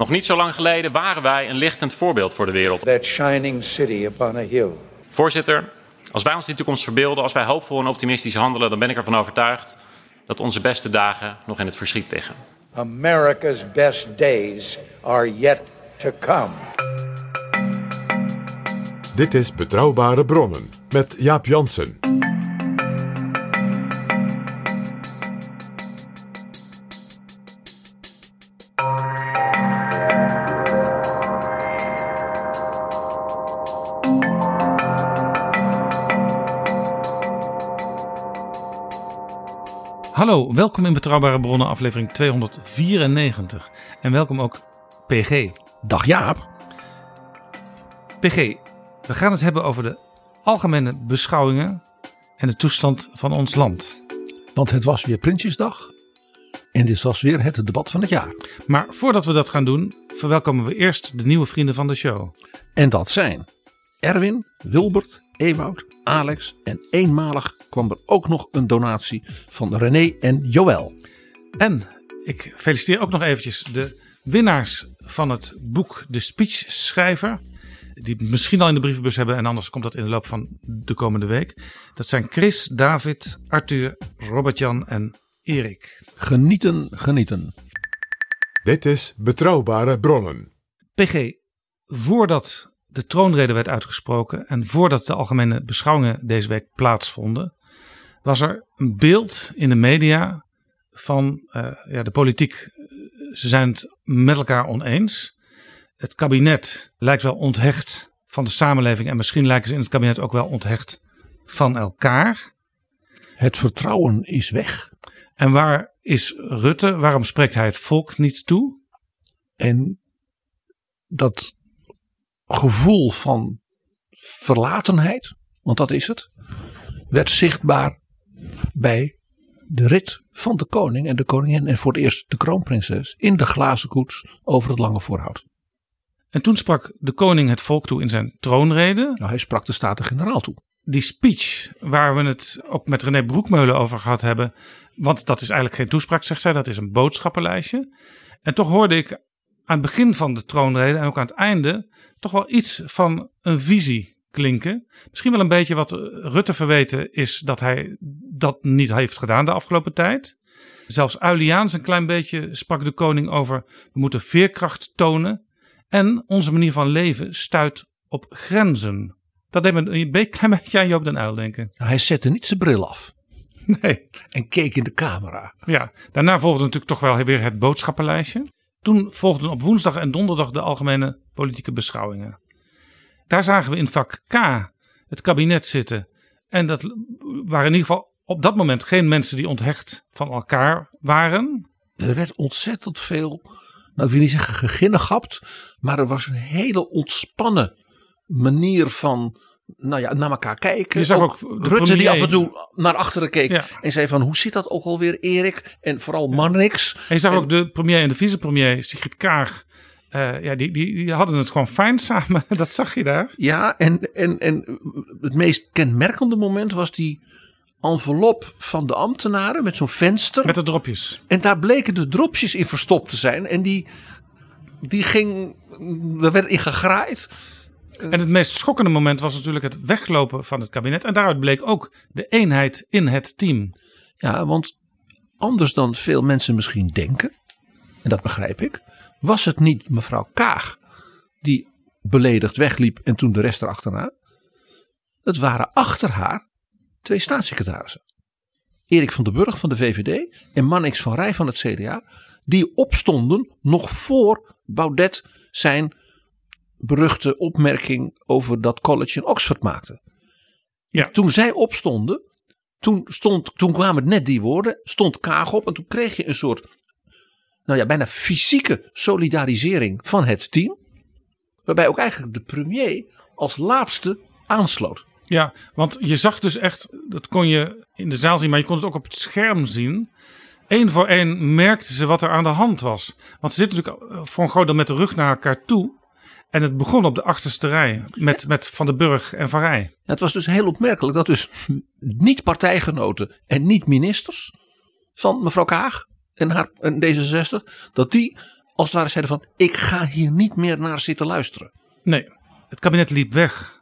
Nog niet zo lang geleden waren wij een lichtend voorbeeld voor de wereld. that shining city upon a hill. Voorzitter, als wij ons die toekomst verbeelden, als wij hoopvol en optimistisch handelen, dan ben ik ervan overtuigd dat onze beste dagen nog in het verschiet liggen. America's best days are yet to come. Dit is Betrouwbare Bronnen met Jaap Jansen. Hallo, welkom in Betrouwbare Bronnen, aflevering 294. En welkom ook PG. Dag Jaap. PG, we gaan het hebben over de algemene beschouwingen en de toestand van ons land. Want het was weer Prinsjesdag. En dit was weer het debat van het jaar. Maar voordat we dat gaan doen, verwelkomen we eerst de nieuwe vrienden van de show. En dat zijn Erwin, Wilbert, Ewoud, Alex en eenmalig kwam er ook nog een donatie van René en Joël. En ik feliciteer ook nog eventjes de winnaars van het boek De Speechschrijver. Die misschien al in de brievenbus hebben en anders komt dat in de loop van de komende week. Dat zijn Chris, David, Arthur, Robert-Jan en Erik. Genieten, genieten. Dit is Betrouwbare Bronnen. PG, voordat de troonrede werd uitgesproken en voordat de algemene beschouwingen deze week plaatsvonden, was er een beeld in de media van eh, ja, de politiek. Ze zijn het met elkaar oneens. Het kabinet lijkt wel onthecht van de samenleving en misschien lijken ze in het kabinet ook wel onthecht van elkaar. Het vertrouwen is weg. En waar is Rutte? Waarom spreekt hij het volk niet toe? En dat gevoel van verlatenheid, want dat is het, werd zichtbaar bij de rit van de koning en de koningin en voor het eerst de kroonprinses in de glazen koets over het lange voorhout. En toen sprak de koning het volk toe in zijn troonrede. Nou, hij sprak de Staten-Generaal toe. die speech waar we het ook met René Broekmeulen over gehad hebben. Want dat is eigenlijk geen toespraak, zegt zij. Dat is een boodschappenlijstje. En toch hoorde ik aan het begin van de troonrede en ook aan het einde toch wel iets van een visie klinken. Misschien wel een beetje wat Rutte verweten is dat hij dat niet heeft gedaan de afgelopen tijd. Zelfs Uiliaans een klein beetje sprak de koning over. We moeten veerkracht tonen. En onze manier van leven stuit op grenzen. Dat deed me een klein beetje aan Joop den Uyl denken. Nou, hij zette niet zijn bril af Nee, en keek in de camera. ja. Daarna volgde natuurlijk toch wel weer het boodschappenlijstje. Toen volgden op woensdag en donderdag de algemene politieke beschouwingen. Daar zagen we in vak K het kabinet zitten. En dat waren in ieder geval op dat moment geen mensen die onthecht van elkaar waren. Er werd ontzettend veel, nou ik wil niet zeggen geginnegapt, maar er was een hele ontspannen manier van, nou ja, naar elkaar kijken. Je zag ook Rutte die af en toe naar achteren keek Ja. en zei van, hoe zit dat ook alweer Erik? En vooral Marnix. En je zag En- ook de premier en de vicepremier, Sigrid Kaag. eh, ja, die, die, die hadden het gewoon fijn samen. Dat zag je daar. Ja, en, en, en het meest kenmerkende moment was die envelop van de ambtenaren met zo'n venster. Met de dropjes. En daar bleken de dropjes in verstopt te zijn. En die, die ging, er werd in gegraaid. En het meest schokkende moment was natuurlijk het weglopen van het kabinet. En daaruit bleek ook de eenheid in het team. Ja, want anders dan veel mensen misschien denken, en dat begrijp ik, was het niet mevrouw Kaag die beledigd wegliep en toen de rest erachterna. Het waren achter haar twee staatssecretarissen. Erik van den Burg van de VVD en Mannix van Rij van het CDA. Die opstonden nog voor Baudet zijn beruchte opmerking over dat college in Oxford maakte. Ja. Toen zij opstonden, toen, stond, toen kwamen net die woorden, stond Kaag op en toen kreeg je een soort, nou ja, bijna fysieke solidarisering van het team. Waarbij ook eigenlijk de premier als laatste aansloot. Ja, want je zag dus echt, dat kon je in de zaal zien, maar je kon het ook op het scherm zien. Eén voor één merkten ze wat er aan de hand was. Want ze zitten natuurlijk voor een groot deel met de rug naar elkaar toe. En het begon op de achterste rij met, met Van den Burg en Van Rij. Het was dus heel opmerkelijk dat dus niet partijgenoten en niet ministers van mevrouw Kaag en, haar, en D66, dat die als het ware zeiden van ik ga hier niet meer naar zitten luisteren. Nee, het kabinet liep weg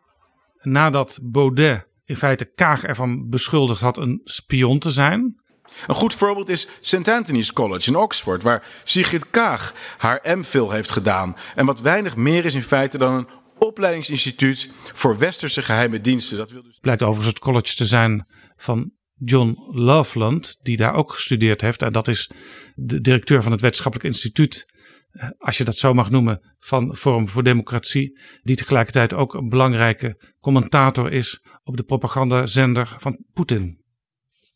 nadat Baudet in feite Kaag ervan beschuldigd had een spion te zijn. Een goed voorbeeld is St. Anthony's College in Oxford, waar Sigrid Kaag haar MPhil heeft gedaan. En wat weinig meer is in feite dan een opleidingsinstituut voor westerse geheime diensten. Dat wil dus... Blijkt overigens het college te zijn van John Loveland, die daar ook gestudeerd heeft. En dat is de directeur van het wetenschappelijk instituut, eh, als je dat zo mag noemen, van Forum voor Democratie. Die tegelijkertijd ook een belangrijke commentator is op de propagandazender van Poetin.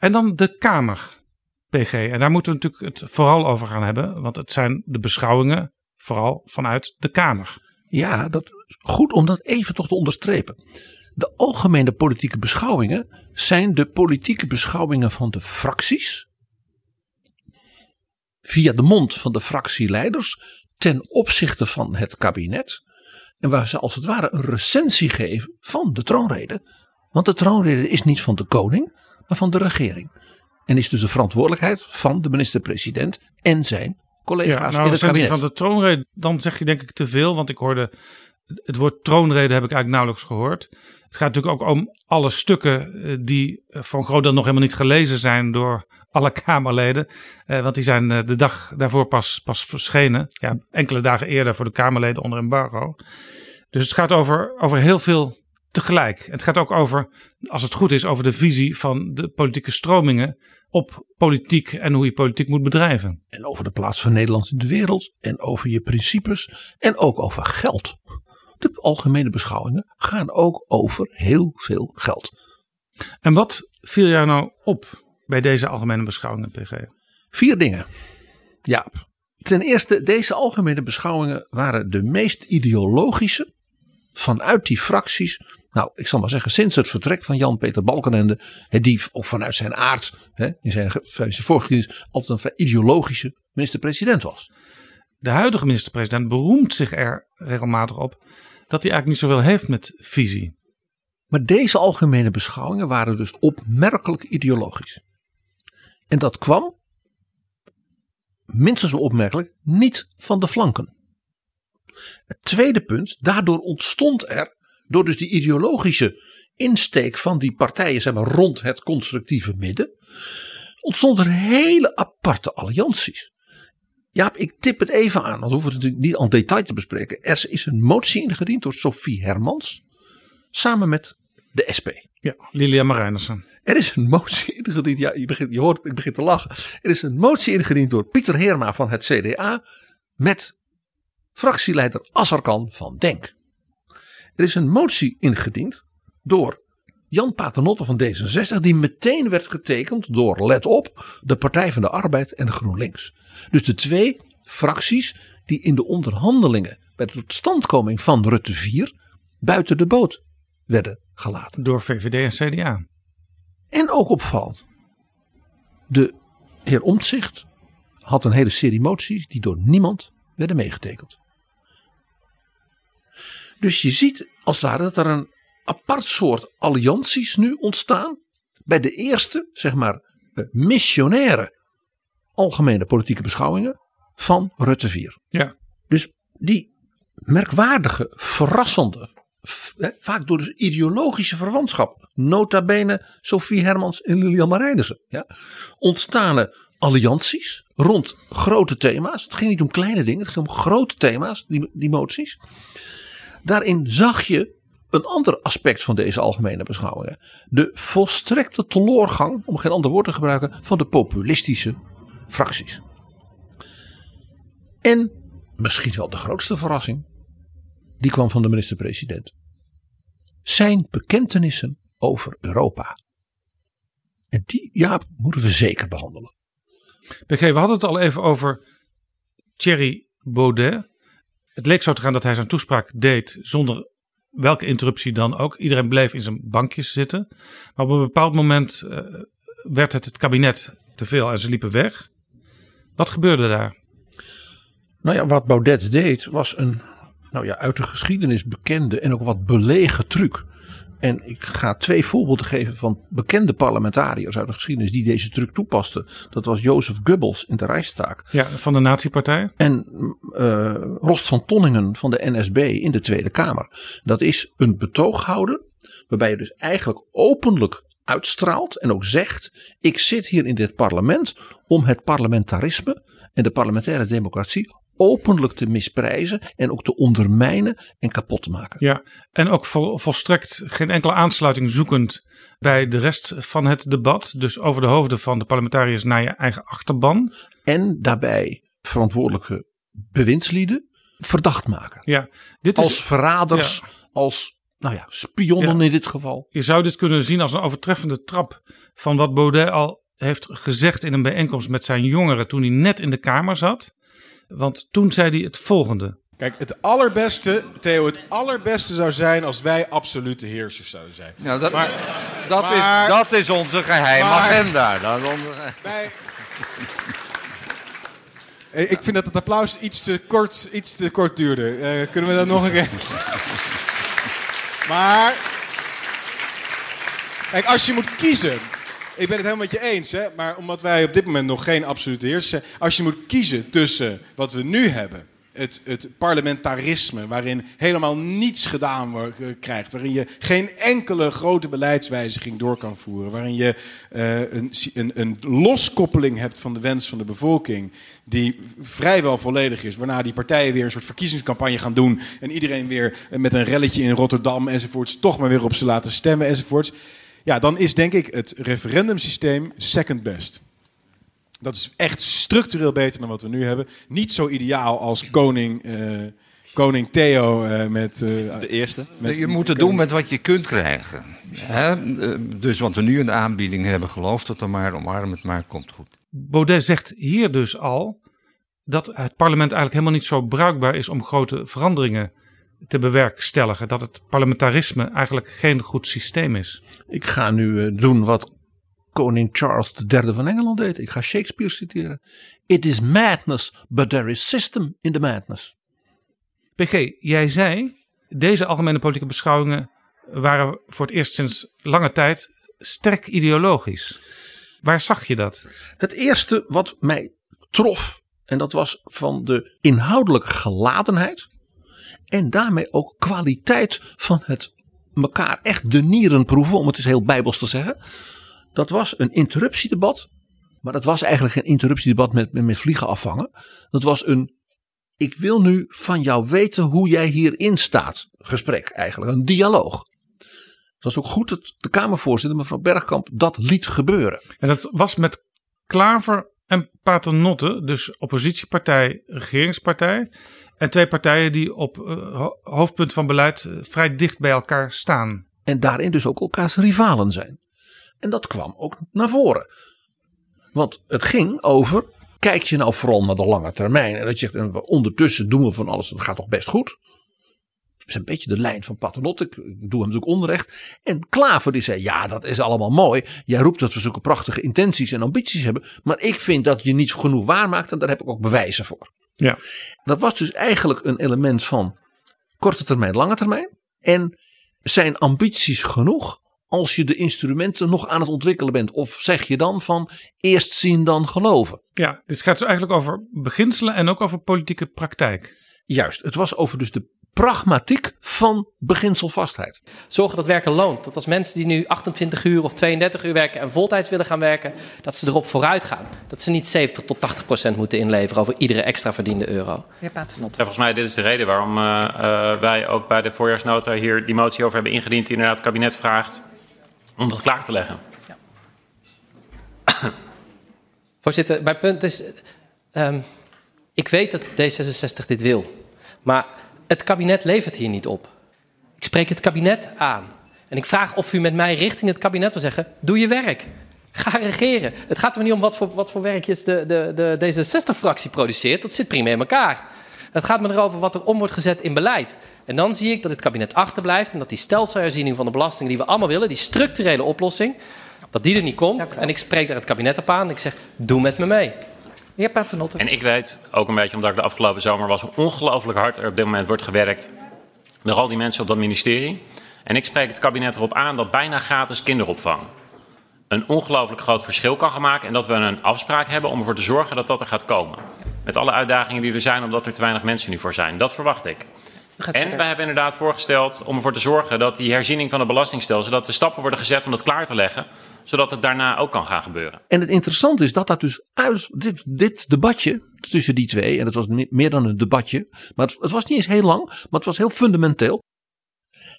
En dan de Kamer, PG. En daar moeten we natuurlijk het vooral over gaan hebben, want het zijn de beschouwingen vooral vanuit de Kamer. Ja, dat goed om dat even toch te onderstrepen. De algemene politieke beschouwingen zijn de politieke beschouwingen van de fracties. Via de mond van de fractieleiders ten opzichte van het kabinet. En waar ze als het ware een recensie geven van de troonrede. Want de troonrede is niet van de koning, maar van de regering. En is dus de verantwoordelijkheid van de minister-president en zijn collega's Ja, in nou, het kabinet. van de troonrede, dan zeg je denk ik te veel, want ik hoorde het woord troonrede heb ik eigenlijk nauwelijks gehoord. Het gaat natuurlijk ook om alle stukken eh, die eh, een groot deel nog helemaal niet gelezen zijn door alle Kamerleden. Eh, want die zijn eh, de dag daarvoor pas, pas verschenen. Ja, enkele dagen eerder voor de Kamerleden onder embargo. Dus het gaat over, over heel veel tegelijk. Het gaat ook over, als het goed is, over de visie van de politieke stromingen op politiek en hoe je politiek moet bedrijven. En over de plaats van Nederland in de wereld. En over je principes. En ook over geld. De algemene beschouwingen gaan ook over heel veel geld. En wat viel jou nou op bij deze algemene beschouwingen, PG? Vier dingen. Jaap. Ten eerste, deze algemene beschouwingen waren de meest ideologische vanuit die fracties. Nou, ik zal maar zeggen, sinds het vertrek van Jan-Peter Balkenende, die ook vanuit zijn aard, hè, in zijn, zijn voorgeschiedenis, altijd een vrij ideologische minister-president was. De huidige minister-president beroemt zich er regelmatig op dat hij eigenlijk niet zoveel heeft met visie. Maar deze algemene beschouwingen waren dus opmerkelijk ideologisch. En dat kwam, minstens zo opmerkelijk, niet van de flanken. Het tweede punt, daardoor ontstond er, door dus die ideologische insteek van die partijen zeg maar, rond het constructieve midden, ontstond er hele aparte allianties. Jaap, ik tip het even aan, want we hoeven het niet al detail te bespreken. Er is een motie ingediend door Sophie Hermans, samen met de SP. Ja, Lilia Marijnissen. Er is een motie ingediend. Ja, je, begint, je hoort, ik begin te lachen. Er is een motie ingediend door Pieter Heerma van het CDA. Met fractieleider Azarkan van Denk. Er is een motie ingediend door Jan Paternotte van D66. Die meteen werd getekend door, let op, de Partij van de Arbeid en GroenLinks. Dus de twee fracties die in de onderhandelingen bij de totstandkoming van Rutte 4 buiten de boot werden gelaten. Door VVD en CDA. En ook opvallend. De heer Omtzigt had een hele serie moties die door niemand werden meegetekend. Dus je ziet als het ware dat er een apart soort allianties nu ontstaan. Bij de eerste, zeg maar, eh, missionaire algemene politieke beschouwingen van Rutte 4. Ja. Dus die merkwaardige, verrassende, vaak door de ideologische verwantschap, nota bene Sophie Hermans en Lilian Marijnissen, ja, ontstane allianties rond grote thema's. Het ging niet om kleine dingen, het ging om grote thema's, die, die moties. Daarin zag je een ander aspect van deze algemene beschouwingen. De volstrekte teloorgang, om geen ander woord te gebruiken, van de populistische fracties. En misschien wel de grootste verrassing, die kwam van de minister-president. Zijn bekentenissen over Europa. En die, ja, moeten we zeker behandelen. BG, we hadden het al even over Thierry Baudet. Het leek zo te gaan dat hij zijn toespraak deed zonder welke interruptie dan ook. Iedereen bleef in zijn bankjes zitten. Maar op een bepaald moment uh, werd het het kabinet te veel en ze liepen weg. Wat gebeurde daar? Nou ja, wat Baudet deed was een nou ja, uit de geschiedenis bekende en ook wat belegen truc. En ik ga twee voorbeelden geven van bekende parlementariërs uit de geschiedenis die deze truc toepasten. Dat was Jozef Goebbels in de Rijkstaak. Ja, van de Nazi-partij. En uh, Rost van Tonningen van de NSB in de Tweede Kamer. Dat is een betoog houden waarbij je dus eigenlijk openlijk uitstraalt en ook zegt: ik zit hier in dit parlement om het parlementarisme en de parlementaire democratie openlijk te misprijzen en ook te ondermijnen en kapot te maken. Ja, en ook vol, volstrekt geen enkele aansluiting zoekend bij de rest van het debat. Dus over de hoofden van de parlementariërs naar je eigen achterban. En daarbij verantwoordelijke bewindslieden verdacht maken. Ja, dit is, als verraders, ja. als nou ja, spionnen ja. in dit geval. Je zou dit kunnen zien als een overtreffende trap van wat Baudet al heeft gezegd in een bijeenkomst met zijn jongeren toen hij net in de Kamer zat. Want toen zei hij het volgende. Kijk, het allerbeste, Theo, het allerbeste zou zijn als wij absolute heersers zouden zijn. Nou, dat, maar, dat, maar, is, dat is onze geheime maar, agenda. Dat is onze... Wij, ik vind dat het applaus iets te kort, iets te kort duurde. Uh, kunnen we dat nog een keer? maar, kijk, als je moet kiezen ik ben het helemaal met je eens, hè? maar omdat wij op dit moment nog geen absolute heers zijn. Als je moet kiezen tussen wat we nu hebben, het, het parlementarisme, waarin helemaal niets gedaan wordt, uh, krijgt, waarin je geen enkele grote beleidswijziging door kan voeren, waarin je uh, een, een, een, loskoppeling hebt van de wens van de bevolking, die vrijwel volledig is, waarna die partijen weer een soort verkiezingscampagne gaan doen en iedereen weer met een relletje in Rotterdam enzovoorts toch maar weer op ze laten stemmen enzovoorts. Ja, dan is denk ik het referendumsysteem second best. Dat is echt structureel beter dan wat we nu hebben. Niet zo ideaal als koning, uh, koning Theo uh, met... Uh, de eerste. Met, je moet het doen met wat je kunt krijgen. Hè? Dus wat we nu in de aanbieding hebben, geloof dat er maar, omarm het maar, komt goed. Baudet zegt hier dus al dat het parlement eigenlijk helemaal niet zo bruikbaar is om grote veranderingen te bewerkstelligen. Dat het parlementarisme eigenlijk geen goed systeem is. Ik ga nu uh, doen wat koning Charles III van Engeland deed. Ik ga Shakespeare citeren. It is madness, but there is system in the madness. PG, jij zei, deze algemene politieke beschouwingen waren voor het eerst sinds lange tijd sterk ideologisch. Waar zag je dat? Het eerste wat mij trof, en dat was van de inhoudelijke geladenheid en daarmee ook kwaliteit van het elkaar echt de nieren proeven, om het eens heel bijbels te zeggen. Dat was een interruptiedebat. Maar dat was eigenlijk geen interruptiedebat met, met, vliegen afvangen. Dat was een, ik wil nu van jou weten hoe jij hierin staat. Gesprek eigenlijk, een dialoog. Het was ook goed dat de Kamervoorzitter, mevrouw Bergkamp, dat liet gebeuren. En dat was met Klaver en Paternotte, dus oppositiepartij, regeringspartij. En twee partijen die op uh, hoofdpunt van beleid uh, vrij dicht bij elkaar staan. En daarin dus ook elkaars rivalen zijn. En dat kwam ook naar voren. Want het ging over, kijk je nou vooral naar de lange termijn. En dat je zegt, ondertussen doen we van alles, dat gaat toch best goed. Dat is een beetje de lijn van Paternotte. Ik, ik doe hem natuurlijk onrecht. En Klaver die zei, ja dat is allemaal mooi. Jij roept dat we zulke prachtige intenties en ambities hebben. Maar ik vind dat je niet genoeg waarmaakt en daar heb ik ook bewijzen voor. Ja. Dat was dus eigenlijk een element van korte termijn, lange termijn. En zijn ambities genoeg als je de instrumenten nog aan het ontwikkelen bent? Of zeg je dan van eerst zien dan geloven? Ja, dit gaat dus eigenlijk over beginselen en ook over politieke praktijk. Juist, het was over dus de pragmatiek van beginselvastheid. Zorgen dat werken loont. Dat als mensen die nu 28 uur of 32 uur werken en voltijds willen gaan werken, dat ze erop vooruit gaan. Dat ze niet 70 tot 80 procent moeten inleveren over iedere extra verdiende euro. Ja, volgens mij dit is de reden waarom uh, uh, wij ook bij de voorjaarsnota hier die motie over hebben ingediend die inderdaad het kabinet vraagt om dat klaar te leggen. Ja. Voorzitter, mijn punt is, um, ik weet dat D66 dit wil, maar het kabinet levert hier niet op. Ik spreek het kabinet aan. En ik vraag of u met mij richting het kabinet wil zeggen: doe je werk. Ga regeren. Het gaat er niet om wat voor, wat voor werkjes de, de, de D66-fractie produceert. Dat zit prima in elkaar. Het gaat me erover wat er om wordt gezet in beleid. En dan zie ik dat het kabinet achterblijft en dat die stelselherziening van de belasting die we allemaal willen, die structurele oplossing, dat die er niet komt. En ik spreek daar het kabinet op aan en ik zeg: doe met me mee. Paternotte. En ik weet, ook een beetje omdat ik de afgelopen zomer was, ongelooflijk hard er op dit moment wordt gewerkt door al die mensen op dat ministerie. En ik spreek het kabinet erop aan dat bijna gratis kinderopvang een ongelooflijk groot verschil kan gaan maken. En dat we een afspraak hebben om ervoor te zorgen dat dat er gaat komen. Met alle uitdagingen die er zijn, omdat er te weinig mensen nu voor zijn. Dat verwacht ik. En wij hebben inderdaad voorgesteld om ervoor te zorgen dat die herziening van het belastingstelsel, dat de stappen worden gezet om dat klaar te leggen zodat het daarna ook kan gaan gebeuren. En het interessante is dat dat dus uit dit, dit debatje tussen die twee, en het was meer dan een debatje, maar het, het was niet eens heel lang, maar het was heel fundamenteel.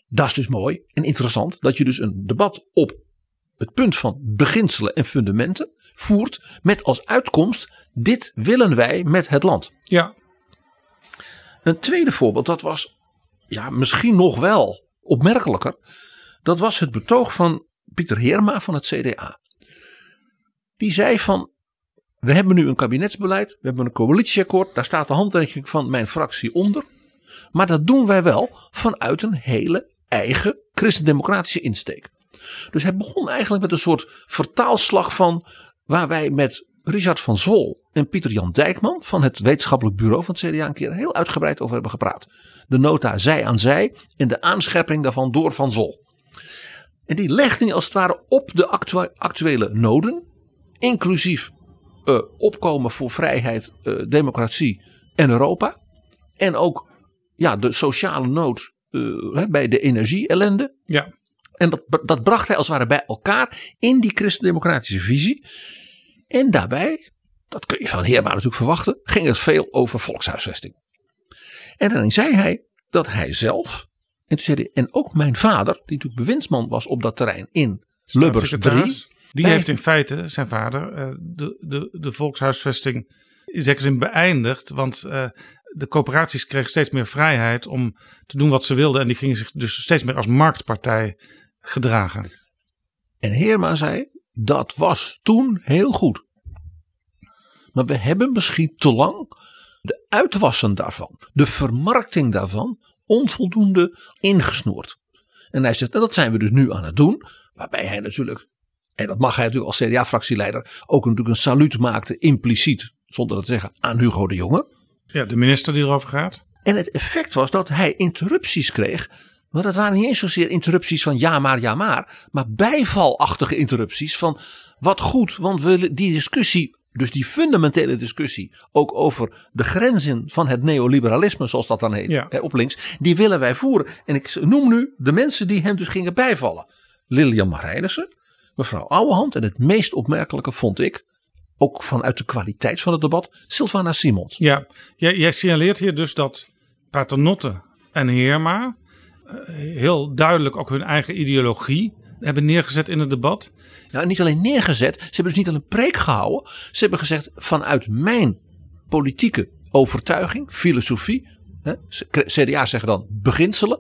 Dat is dus mooi en interessant dat je dus een debat op het punt van beginselen en fundamenten voert met als uitkomst dit willen wij met het land. Ja. Een tweede voorbeeld, dat was ja, misschien nog wel opmerkelijker. Dat was het betoog van Pieter Heerma van het CDA. Die zei van, we hebben nu een kabinetsbeleid, we hebben een coalitieakkoord, daar staat de handtekening van mijn fractie onder. Maar dat doen wij wel vanuit een hele eigen christendemocratische insteek. Dus hij begon eigenlijk met een soort vertaalslag van waar wij met Richard van Zwol en Pieter Jan Dijkman van het wetenschappelijk bureau van het CDA een keer heel uitgebreid over hebben gepraat. De nota zij aan zij en de aanscherping daarvan door Van Zwol. En die legde hij als het ware op de actuele noden, inclusief uh, opkomen voor vrijheid, uh, democratie en Europa. En ook ja, de sociale nood uh, bij de energie-ellende. Ja. En dat, dat bracht hij als het ware bij elkaar in die christendemocratische visie. En daarbij, dat kun je van Heerma natuurlijk verwachten, ging het veel over volkshuisvesting. En dan zei hij dat hij zelf en toen zei hij, en ook mijn vader, die natuurlijk bewindsman was op dat terrein in Lubbers 3. Die heeft in feite, zijn vader, eh, de, de, de volkshuisvesting in zekere zin beëindigd. Want uh, de coöperaties kregen steeds meer vrijheid om te doen wat ze wilden. En die gingen zich dus steeds meer als marktpartij gedragen. En Heerma zei, dat was toen heel goed. Maar we hebben misschien te lang de uitwassen daarvan, de vermarkting daarvan, onvoldoende ingesnoerd. En hij zegt, nou, dat zijn we dus nu aan het doen. Waarbij hij natuurlijk, en dat mag hij natuurlijk als CDA-fractieleider, ook natuurlijk een saluut maakte impliciet, zonder dat te zeggen, aan Hugo de Jonge. Ja, de minister die erover gaat. En het effect was dat hij interrupties kreeg. Maar dat waren niet eens zozeer interrupties van ja maar, ja maar. Maar bijvalachtige interrupties van wat goed, want we die discussie dus die fundamentele discussie, ook over de grenzen van het neoliberalisme, zoals dat dan heet, ja. hè, op links, die willen wij voeren. En ik noem nu de mensen die hem dus gingen bijvallen. Lilian Marijnissen, mevrouw Ouwehand en het meest opmerkelijke vond ik, ook vanuit de kwaliteit van het debat, Sylvana Simons. Ja, jij, jij signaleert hier dus dat Paternotte en Heerma eh, heel duidelijk ook hun eigen ideologie hebben neergezet in het debat. Ja, niet alleen neergezet, ze hebben dus niet alleen een preek gehouden. Ze hebben gezegd vanuit mijn politieke overtuiging, filosofie, hè, CDA zeggen dan beginselen,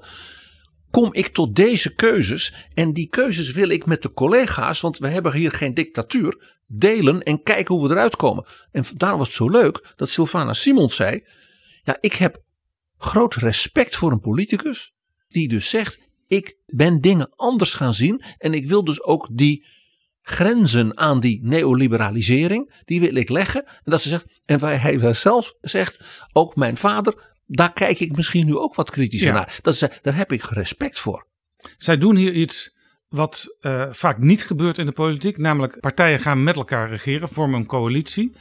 kom ik tot deze keuzes. En die keuzes wil ik met de collega's, want we hebben hier geen dictatuur, delen en kijken hoe we eruit komen. En daarom was het zo leuk dat Sylvana Simons zei, ja, ik heb groot respect voor een politicus die dus zegt, ik ben dingen anders gaan zien en ik wil dus ook die grenzen aan die neoliberalisering, die wil ik leggen. En dat ze zegt, en waar hij zelf zegt, ook mijn vader, daar kijk ik misschien nu ook wat kritischer Ja. naar. Dat ze, daar heb ik respect voor. Zij doen hier iets wat eh, vaak niet gebeurt in de politiek. Namelijk partijen gaan met elkaar regeren, vormen een coalitie.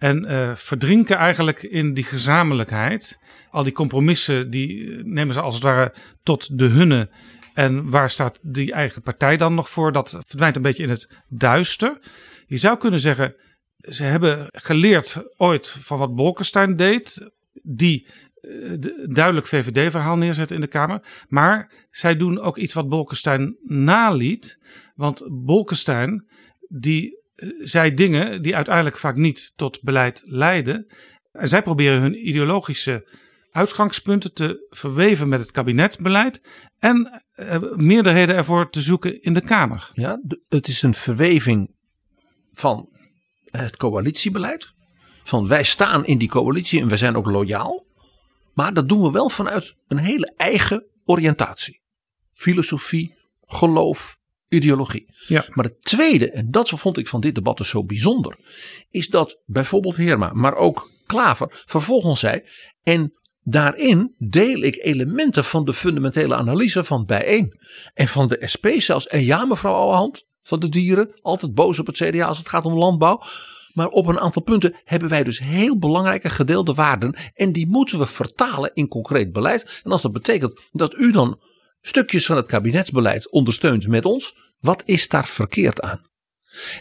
En eh, verdrinken eigenlijk in die gezamenlijkheid. Al die compromissen, die eh, nemen ze als het ware tot de hunne. En waar staat die eigen partij dan nog voor? Dat verdwijnt een beetje in het duister. Je zou kunnen zeggen, ze hebben geleerd ooit van wat Bolkestein deed. Die eh, de- duidelijk VVD-verhaal neerzet in de Kamer. Maar zij doen ook iets wat Bolkestein naliet. Want Bolkestein, die eh, zei dingen die uiteindelijk vaak niet tot beleid leiden. En zij proberen hun ideologische uitgangspunten te verweven met het kabinetsbeleid. En eh, meerderheden ervoor te zoeken in de Kamer. Ja, het is een verweving van het coalitiebeleid. Van wij staan in die coalitie en wij zijn ook loyaal. Maar dat doen we wel vanuit een hele eigen oriëntatie. Filosofie, geloof, ideologie. Ja. Maar het tweede, en dat vond ik van dit debat dus zo bijzonder, is dat bijvoorbeeld Heerma, maar ook Klaver vervolgens zei, en daarin deel ik elementen van de fundamentele analyse van bijeen. En van de SP zelfs. En ja, mevrouw Ouwehand, van de dieren, altijd boos op het CDA als het gaat om landbouw. Maar op een aantal punten hebben wij dus heel belangrijke gedeelde waarden. En die moeten we vertalen in concreet beleid. En als dat betekent dat u dan stukjes van het kabinetsbeleid ondersteunt met ons. Wat is daar verkeerd aan?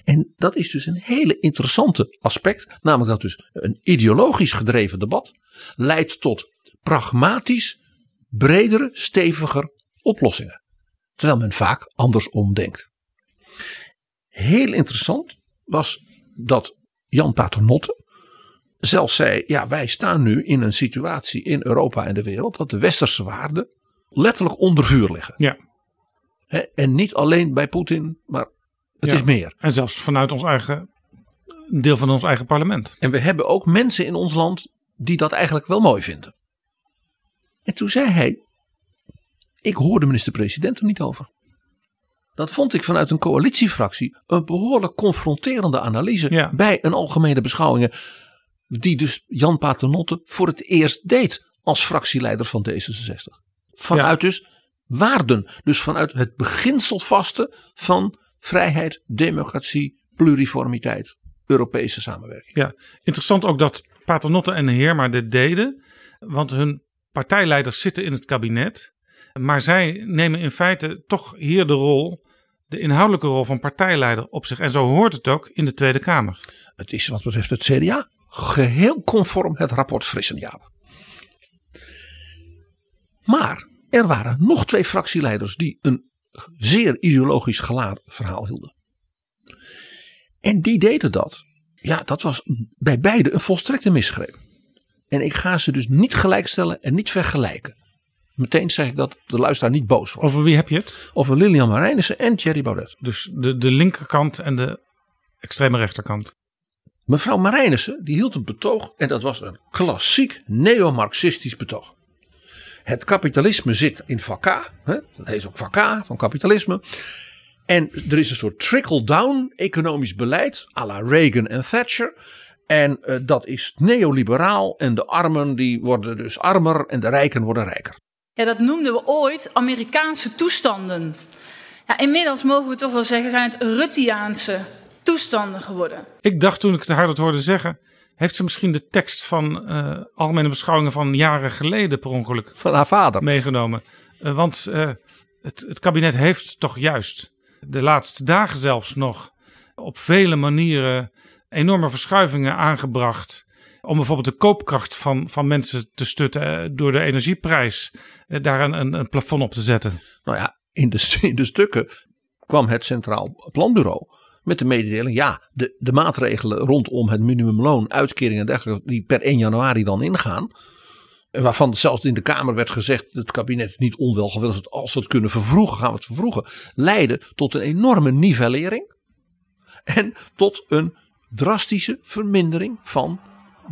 En dat is dus een hele interessante aspect. Namelijk dat dus een ideologisch gedreven debat leidt tot pragmatisch, bredere, steviger oplossingen. Terwijl men vaak andersom denkt. Heel interessant was dat Jan Paternotte zelfs zei: ja, wij staan nu in een situatie in Europa en de wereld dat de westerse waarden letterlijk onder vuur liggen. Ja. En niet alleen bij Poetin, maar het Ja. is meer. En zelfs vanuit ons eigen deel van ons eigen parlement. En we hebben ook mensen in ons land die dat eigenlijk wel mooi vinden. En toen zei hij: Ik hoor de minister-president er niet over. Dat vond ik vanuit een coalitiefractie een behoorlijk confronterende analyse bij een algemene beschouwingen. Die dus Jan Paternotte voor het eerst deed als fractieleider van D66. Vanuit dus waarden. Dus vanuit het beginselvaste van vrijheid, democratie, pluriformiteit, Europese samenwerking. Ja, interessant ook dat Paternotte en Heerma dit deden. Want hun partijleiders zitten in het kabinet. Maar zij nemen in feite toch hier de rol, de inhoudelijke rol van partijleider op zich. En zo hoort het ook in de Tweede Kamer. Het is wat betreft het CDA geheel conform het rapport Frissenjaap. Maar er waren nog twee fractieleiders die een zeer ideologisch geladen verhaal hielden. En die deden dat. Ja, dat was bij beide een volstrekte misgreep. En ik ga ze dus niet gelijkstellen en niet vergelijken. Meteen zeg ik dat de luisteraar niet boos wordt. Over wie heb je het? Over Lilian Marijnissen en Thierry Baudet. Dus de, de linkerkant en de extreme rechterkant. Mevrouw Marijnissen die hield een betoog en dat was een klassiek neo-marxistisch betoog. Het kapitalisme zit in vak K, hè? dat heet ook vak K van kapitalisme. En er is een soort trickle-down economisch beleid à la Reagan en Thatcher. En uh, dat is neoliberaal en de armen die worden dus armer en de rijken worden rijker. Ja, dat noemden we ooit Amerikaanse toestanden. Ja, inmiddels mogen we toch wel zeggen, zijn het Ruttiaanse toestanden geworden. Ik dacht toen ik het haar dat hoorde zeggen, heeft ze misschien de tekst van uh, Algemene Beschouwingen van jaren geleden per ongeluk van haar vader meegenomen. Uh, want uh, het, het kabinet heeft toch juist de laatste dagen zelfs nog op vele manieren enorme verschuivingen aangebracht. Om bijvoorbeeld de koopkracht van, van mensen te stutten door de energieprijs. Daar een, een, een plafond op te zetten. Nou ja, in de, in de stukken kwam het Centraal Planbureau met de mededeling. Ja, de, de maatregelen rondom het minimumloon, uitkeringen en dergelijke. Die per 1 januari dan ingaan. Waarvan zelfs in de Kamer werd gezegd. Het kabinet is niet onwelgewillig. Als we het kunnen vervroegen, gaan we het vervroegen. Leiden tot een enorme nivellering. En tot een drastische vermindering van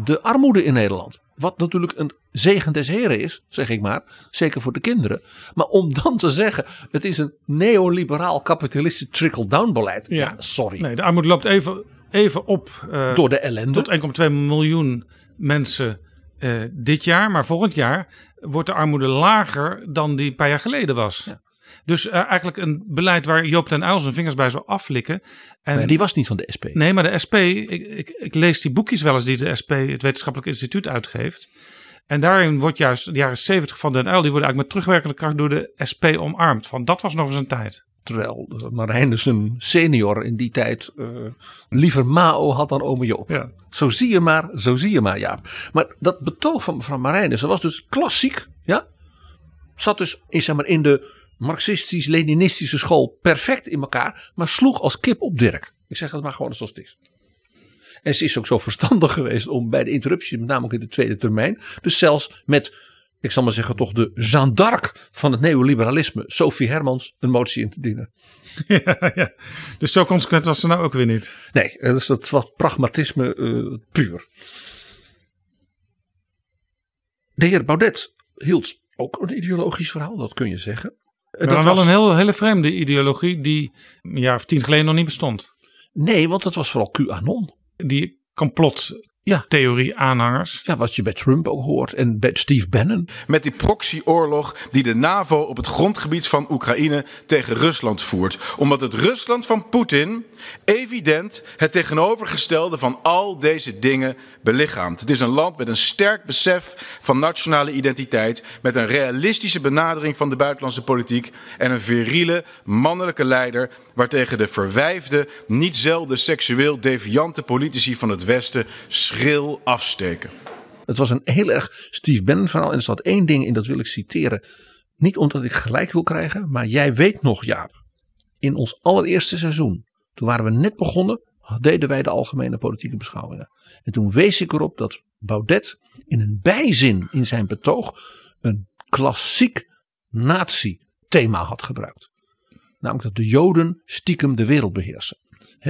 de armoede in Nederland. Wat natuurlijk een zegen des heren is, zeg ik maar. Zeker voor de kinderen. Maar om dan te zeggen, het is een neoliberaal kapitalistisch trickle-down beleid. Ja, ja, sorry. Nee, de armoede loopt even, even op. Uh, Door de ellende. Tot 1,2 miljoen mensen uh, dit jaar. Maar volgend jaar wordt de armoede lager dan die een paar jaar geleden was. Ja. Dus eh, eigenlijk een beleid waar Joop ten Uyl zijn vingers bij zou aflikken. En, Maar die was niet van de SP. Nee, maar de SP, ik, ik, ik lees die boekjes wel eens die de SP, het Wetenschappelijk Instituut, uitgeeft. En daarin wordt juist de jaren 70 van Den Uyl, die worden eigenlijk met terugwerkende kracht door de SP omarmd. Van dat was nog eens een tijd. Terwijl Marijnus een senior in die tijd eh, liever Mao had dan ome Joop. Ja. Zo zie je maar, zo zie je maar Jaap. Maar dat betoog van mevrouw Marijnissen was dus klassiek. Ja? Zat dus in, zeg maar, in de marxistisch-leninistische school perfect in elkaar. Maar sloeg als kip op Dirk. Ik zeg het maar gewoon zoals het is. En ze is ook zo verstandig geweest om bij de interruptie, met name ook in de tweede termijn. Dus zelfs met, ik zal maar zeggen, toch de Jeanne d'Arc van het neoliberalisme, Sophie Hermans, een motie in te dienen. ja, ja. Dus zo consequent was ze nou ook weer niet. Nee, dus dat was pragmatisme eh, puur. De heer Baudet hield ook een ideologisch verhaal, dat kun je zeggen. Eh, Maar dat wel was- een heel, hele vreemde ideologie die een jaar of tien geleden nog niet bestond. Nee, want dat was vooral QAnon. Die complottheorie aanhangers. Ja, wat je bij Trump ook hoort en bij Steve Bannon. Met die proxyoorlog die de NAVO op het grondgebied van Oekraïne tegen Rusland voert. Omdat het Rusland van Poetin evident het tegenovergestelde van al deze dingen belichaamt. Het is een land met een sterk besef van nationale identiteit. Met een realistische benadering van de buitenlandse politiek. En een viriele mannelijke leider waartegen de verwijfde, niet zelden seksueel deviante politici van het Westen afsteken. Het was een heel erg Steve Bannon verhaal. En er staat één ding in, dat wil ik citeren. Niet omdat ik gelijk wil krijgen, maar jij weet nog Jaap. In ons allereerste seizoen, toen waren we net begonnen, deden wij de algemene politieke beschouwingen. En toen wees ik erop dat Baudet in een bijzin in zijn betoog een klassiek nazi-thema had gebruikt. Namelijk dat de Joden stiekem de wereld beheersen.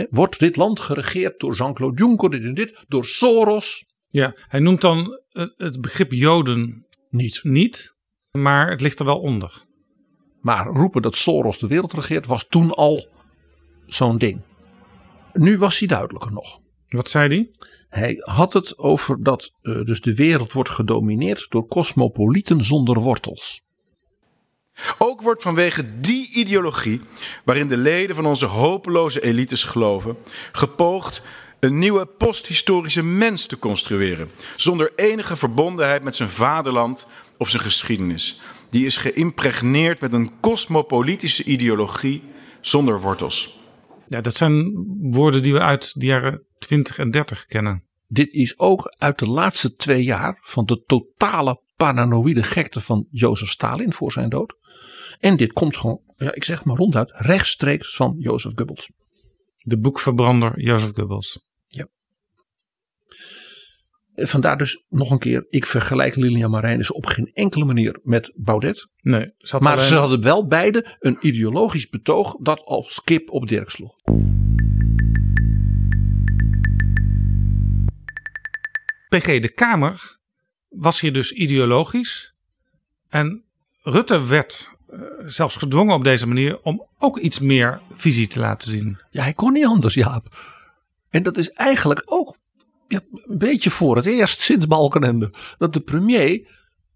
Wordt dit land geregeerd door Jean-Claude Juncker, dit en dit, door Soros? Ja, hij noemt dan het, het begrip Joden niet. niet, maar het ligt er wel onder. Maar roepen dat Soros de wereld regeert was toen al zo'n ding. Nu was hij duidelijker nog. Wat zei hij? Hij had het over dat eh, dus de wereld wordt gedomineerd door cosmopolieten zonder wortels. Ook wordt vanwege die ideologie, waarin de leden van onze hopeloze elites geloven, gepoogd een nieuwe posthistorische mens te construeren. Zonder enige verbondenheid met zijn vaderland of zijn geschiedenis. Die is geïmpregneerd met een cosmopolitische ideologie zonder wortels. Ja, dat zijn woorden die we uit de jaren 20 en 30 kennen. Dit is ook uit de laatste twee jaar van de totale paranoïde gekte van Jozef Stalin voor zijn dood. En dit komt gewoon, ja, ik zeg maar ronduit, rechtstreeks van Jozef Goebbels. De boekverbrander Jozef Goebbels. Ja. Vandaar dus nog een keer, ik vergelijk Lilian Marijnissen op geen enkele manier met Baudet. Nee, ze maar alleen- ze hadden wel beide een ideologisch betoog dat als kip op Dirk sloeg. PG de Kamer was hier dus ideologisch. En Rutte werd eh, zelfs gedwongen op deze manier om ook iets meer visie te laten zien. Ja, hij kon niet anders, Jaap. En dat is eigenlijk ook ja, een beetje voor het eerst sinds Balkenende. Dat de premier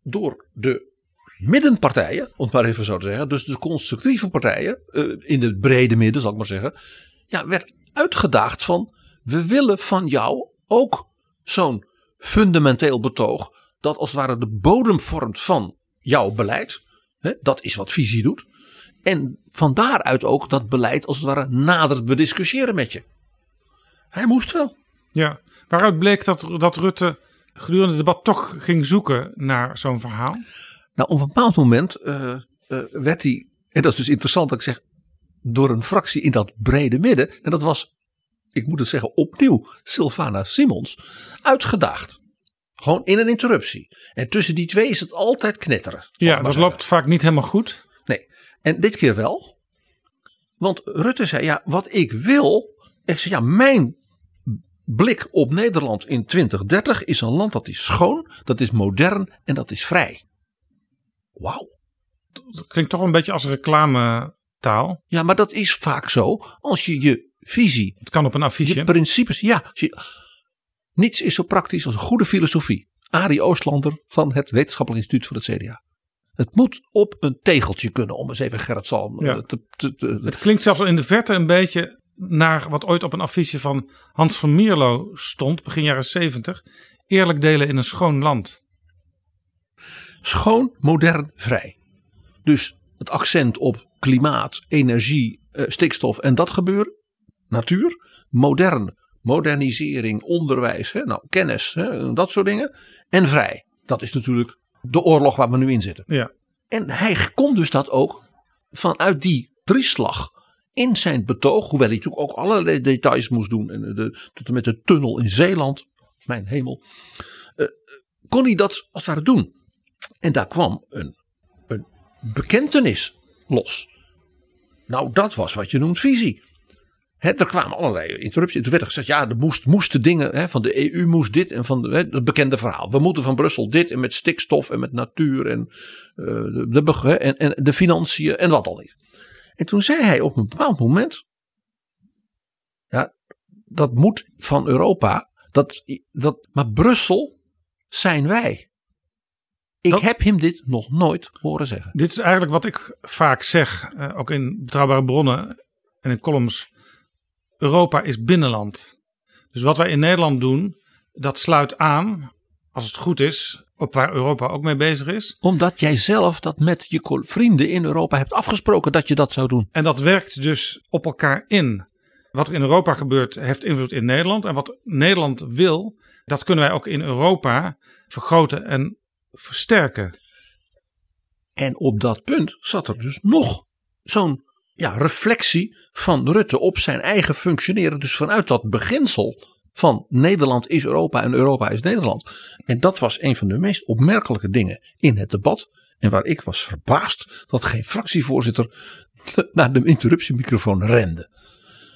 door de middenpartijen, om het maar even zo te zeggen. Dus de constructieve partijen, eh, in de brede midden zal ik maar zeggen. Ja, werd uitgedaagd van, we willen van jou ook zo'n fundamenteel betoog. Dat als het ware de bodem vormt van jouw beleid. Hè, dat is wat visie doet. En van daaruit ook dat beleid als het ware nader bediscussiëren met je. Hij moest wel. Ja, waaruit bleek dat, dat Rutte gedurende het debat toch ging zoeken naar zo'n verhaal. Nou, op een bepaald moment eh, eh, werd hij, en dat is dus interessant dat ik zeg, door een fractie in dat brede midden, en dat was, ik moet het zeggen, opnieuw Sylvana Simons, uitgedaagd. Gewoon in een interruptie. En tussen die twee is het altijd knetteren. Ja, dat zeggen. loopt vaak niet helemaal goed. Nee, en dit keer wel. Want Rutte zei, ja, wat ik wil. Ik zei, ja, mijn blik op Nederland in 2030 is een land dat is schoon, dat is modern en dat is vrij. Wauw. Dat klinkt toch een beetje als reclametaal. Ja, maar dat is vaak zo als je je visie, Het kan op een affiche. je principes, ja, als je- niets is zo praktisch als een goede filosofie. Arie Oostlander van het Wetenschappelijk Instituut van het CDA. Het moet op een tegeltje kunnen, om eens even Gerrit Salm Ja. eh, te, te, te- Het klinkt zelfs al in de verte een beetje naar wat ooit op een affiche van Hans van Mierlo stond, begin jaren 70. Eerlijk delen in een schoon land. schoon, modern, vrij. Dus het accent op klimaat, energie, eh, stikstof en dat gebeuren. Natuur. Modern, modernisering, onderwijs, hè, nou, kennis, hè, dat soort dingen. En vrij. Dat is natuurlijk de oorlog waar we nu in zitten. Ja. En hij kon dus dat ook vanuit die drieslag in zijn betoog, hoewel hij natuurlijk ook allerlei details moest doen. En de, tot en met de tunnel in Zeeland, mijn hemel. eh, kon hij dat als het ware doen. En daar kwam een, een bekentenis los. Nou, dat was wat je noemt visie. Er kwamen allerlei interrupties. En toen werd er gezegd, ja, er moest, moesten dingen hè, van de EU moest dit en van de, hè, het bekende verhaal. We moeten van Brussel dit en met stikstof en met natuur en, eh, de, de, beg- hè, en, en de financiën en wat al niet. En toen zei hij op een bepaald moment, ja, dat moet van Europa. Dat, dat, maar Brussel zijn wij. Ik heb hem dit nog nooit horen zeggen. Dit is eigenlijk wat ik vaak zeg, eh, ook in betrouwbare bronnen en in columns. Europa is binnenland. Dus wat wij in Nederland doen, dat sluit aan, als het goed is, op waar Europa ook mee bezig is. Omdat jij zelf dat met je vrienden in Europa hebt afgesproken dat je dat zou doen. En dat werkt dus op elkaar in. Wat er in Europa gebeurt, heeft invloed in Nederland. En wat Nederland wil, dat kunnen wij ook in Europa vergroten en versterken. En op dat punt zat er dus nog zo'n ja, reflectie van Rutte op zijn eigen functioneren. Dus vanuit dat beginsel van Nederland is Europa en Europa is Nederland. En dat was een van de meest opmerkelijke dingen in het debat. En waar ik was verbaasd dat geen fractievoorzitter naar de interruptiemicrofoon rende.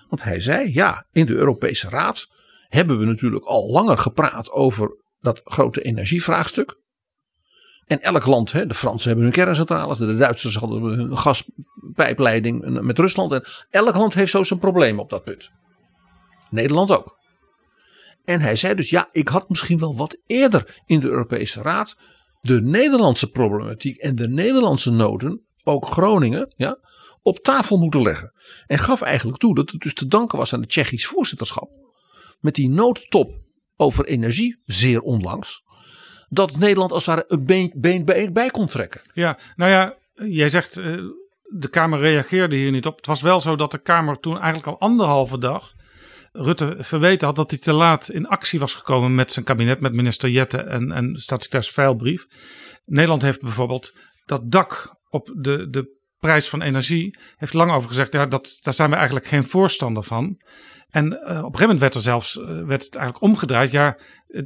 Want hij zei, ja, in de Europese Raad hebben we natuurlijk al langer gepraat over dat grote energievraagstuk. En elk land, hè, de Fransen hebben hun kerncentrales, de Duitsers hadden hun gaspijpleiding met Rusland. En elk land heeft zo zijn probleem op dat punt. Nederland ook. En hij zei dus, ja, ik had misschien wel wat eerder in de Europese Raad de Nederlandse problematiek en de Nederlandse noden, ook Groningen, ja, op tafel moeten leggen. En gaf eigenlijk toe dat het dus te danken was aan het Tsjechisch voorzitterschap. Met die noodtop over energie, zeer onlangs. Dat Nederland als het ware een been, bij kon trekken. Ja, nou ja, jij zegt eh, de Kamer reageerde hier niet op. Het was wel zo dat de Kamer toen eigenlijk al anderhalve dag Rutte verweten had dat hij te laat in actie was gekomen met zijn kabinet, met minister Jette en, en staatssecretaris Veilbrief. Nederland heeft bijvoorbeeld dat dak op de, de prijs van energie, heeft lang over gezegd, ja, dat, daar zijn we eigenlijk geen voorstander van. En uh, op een gegeven moment werd er zelfs uh, werd het eigenlijk omgedraaid. Ja,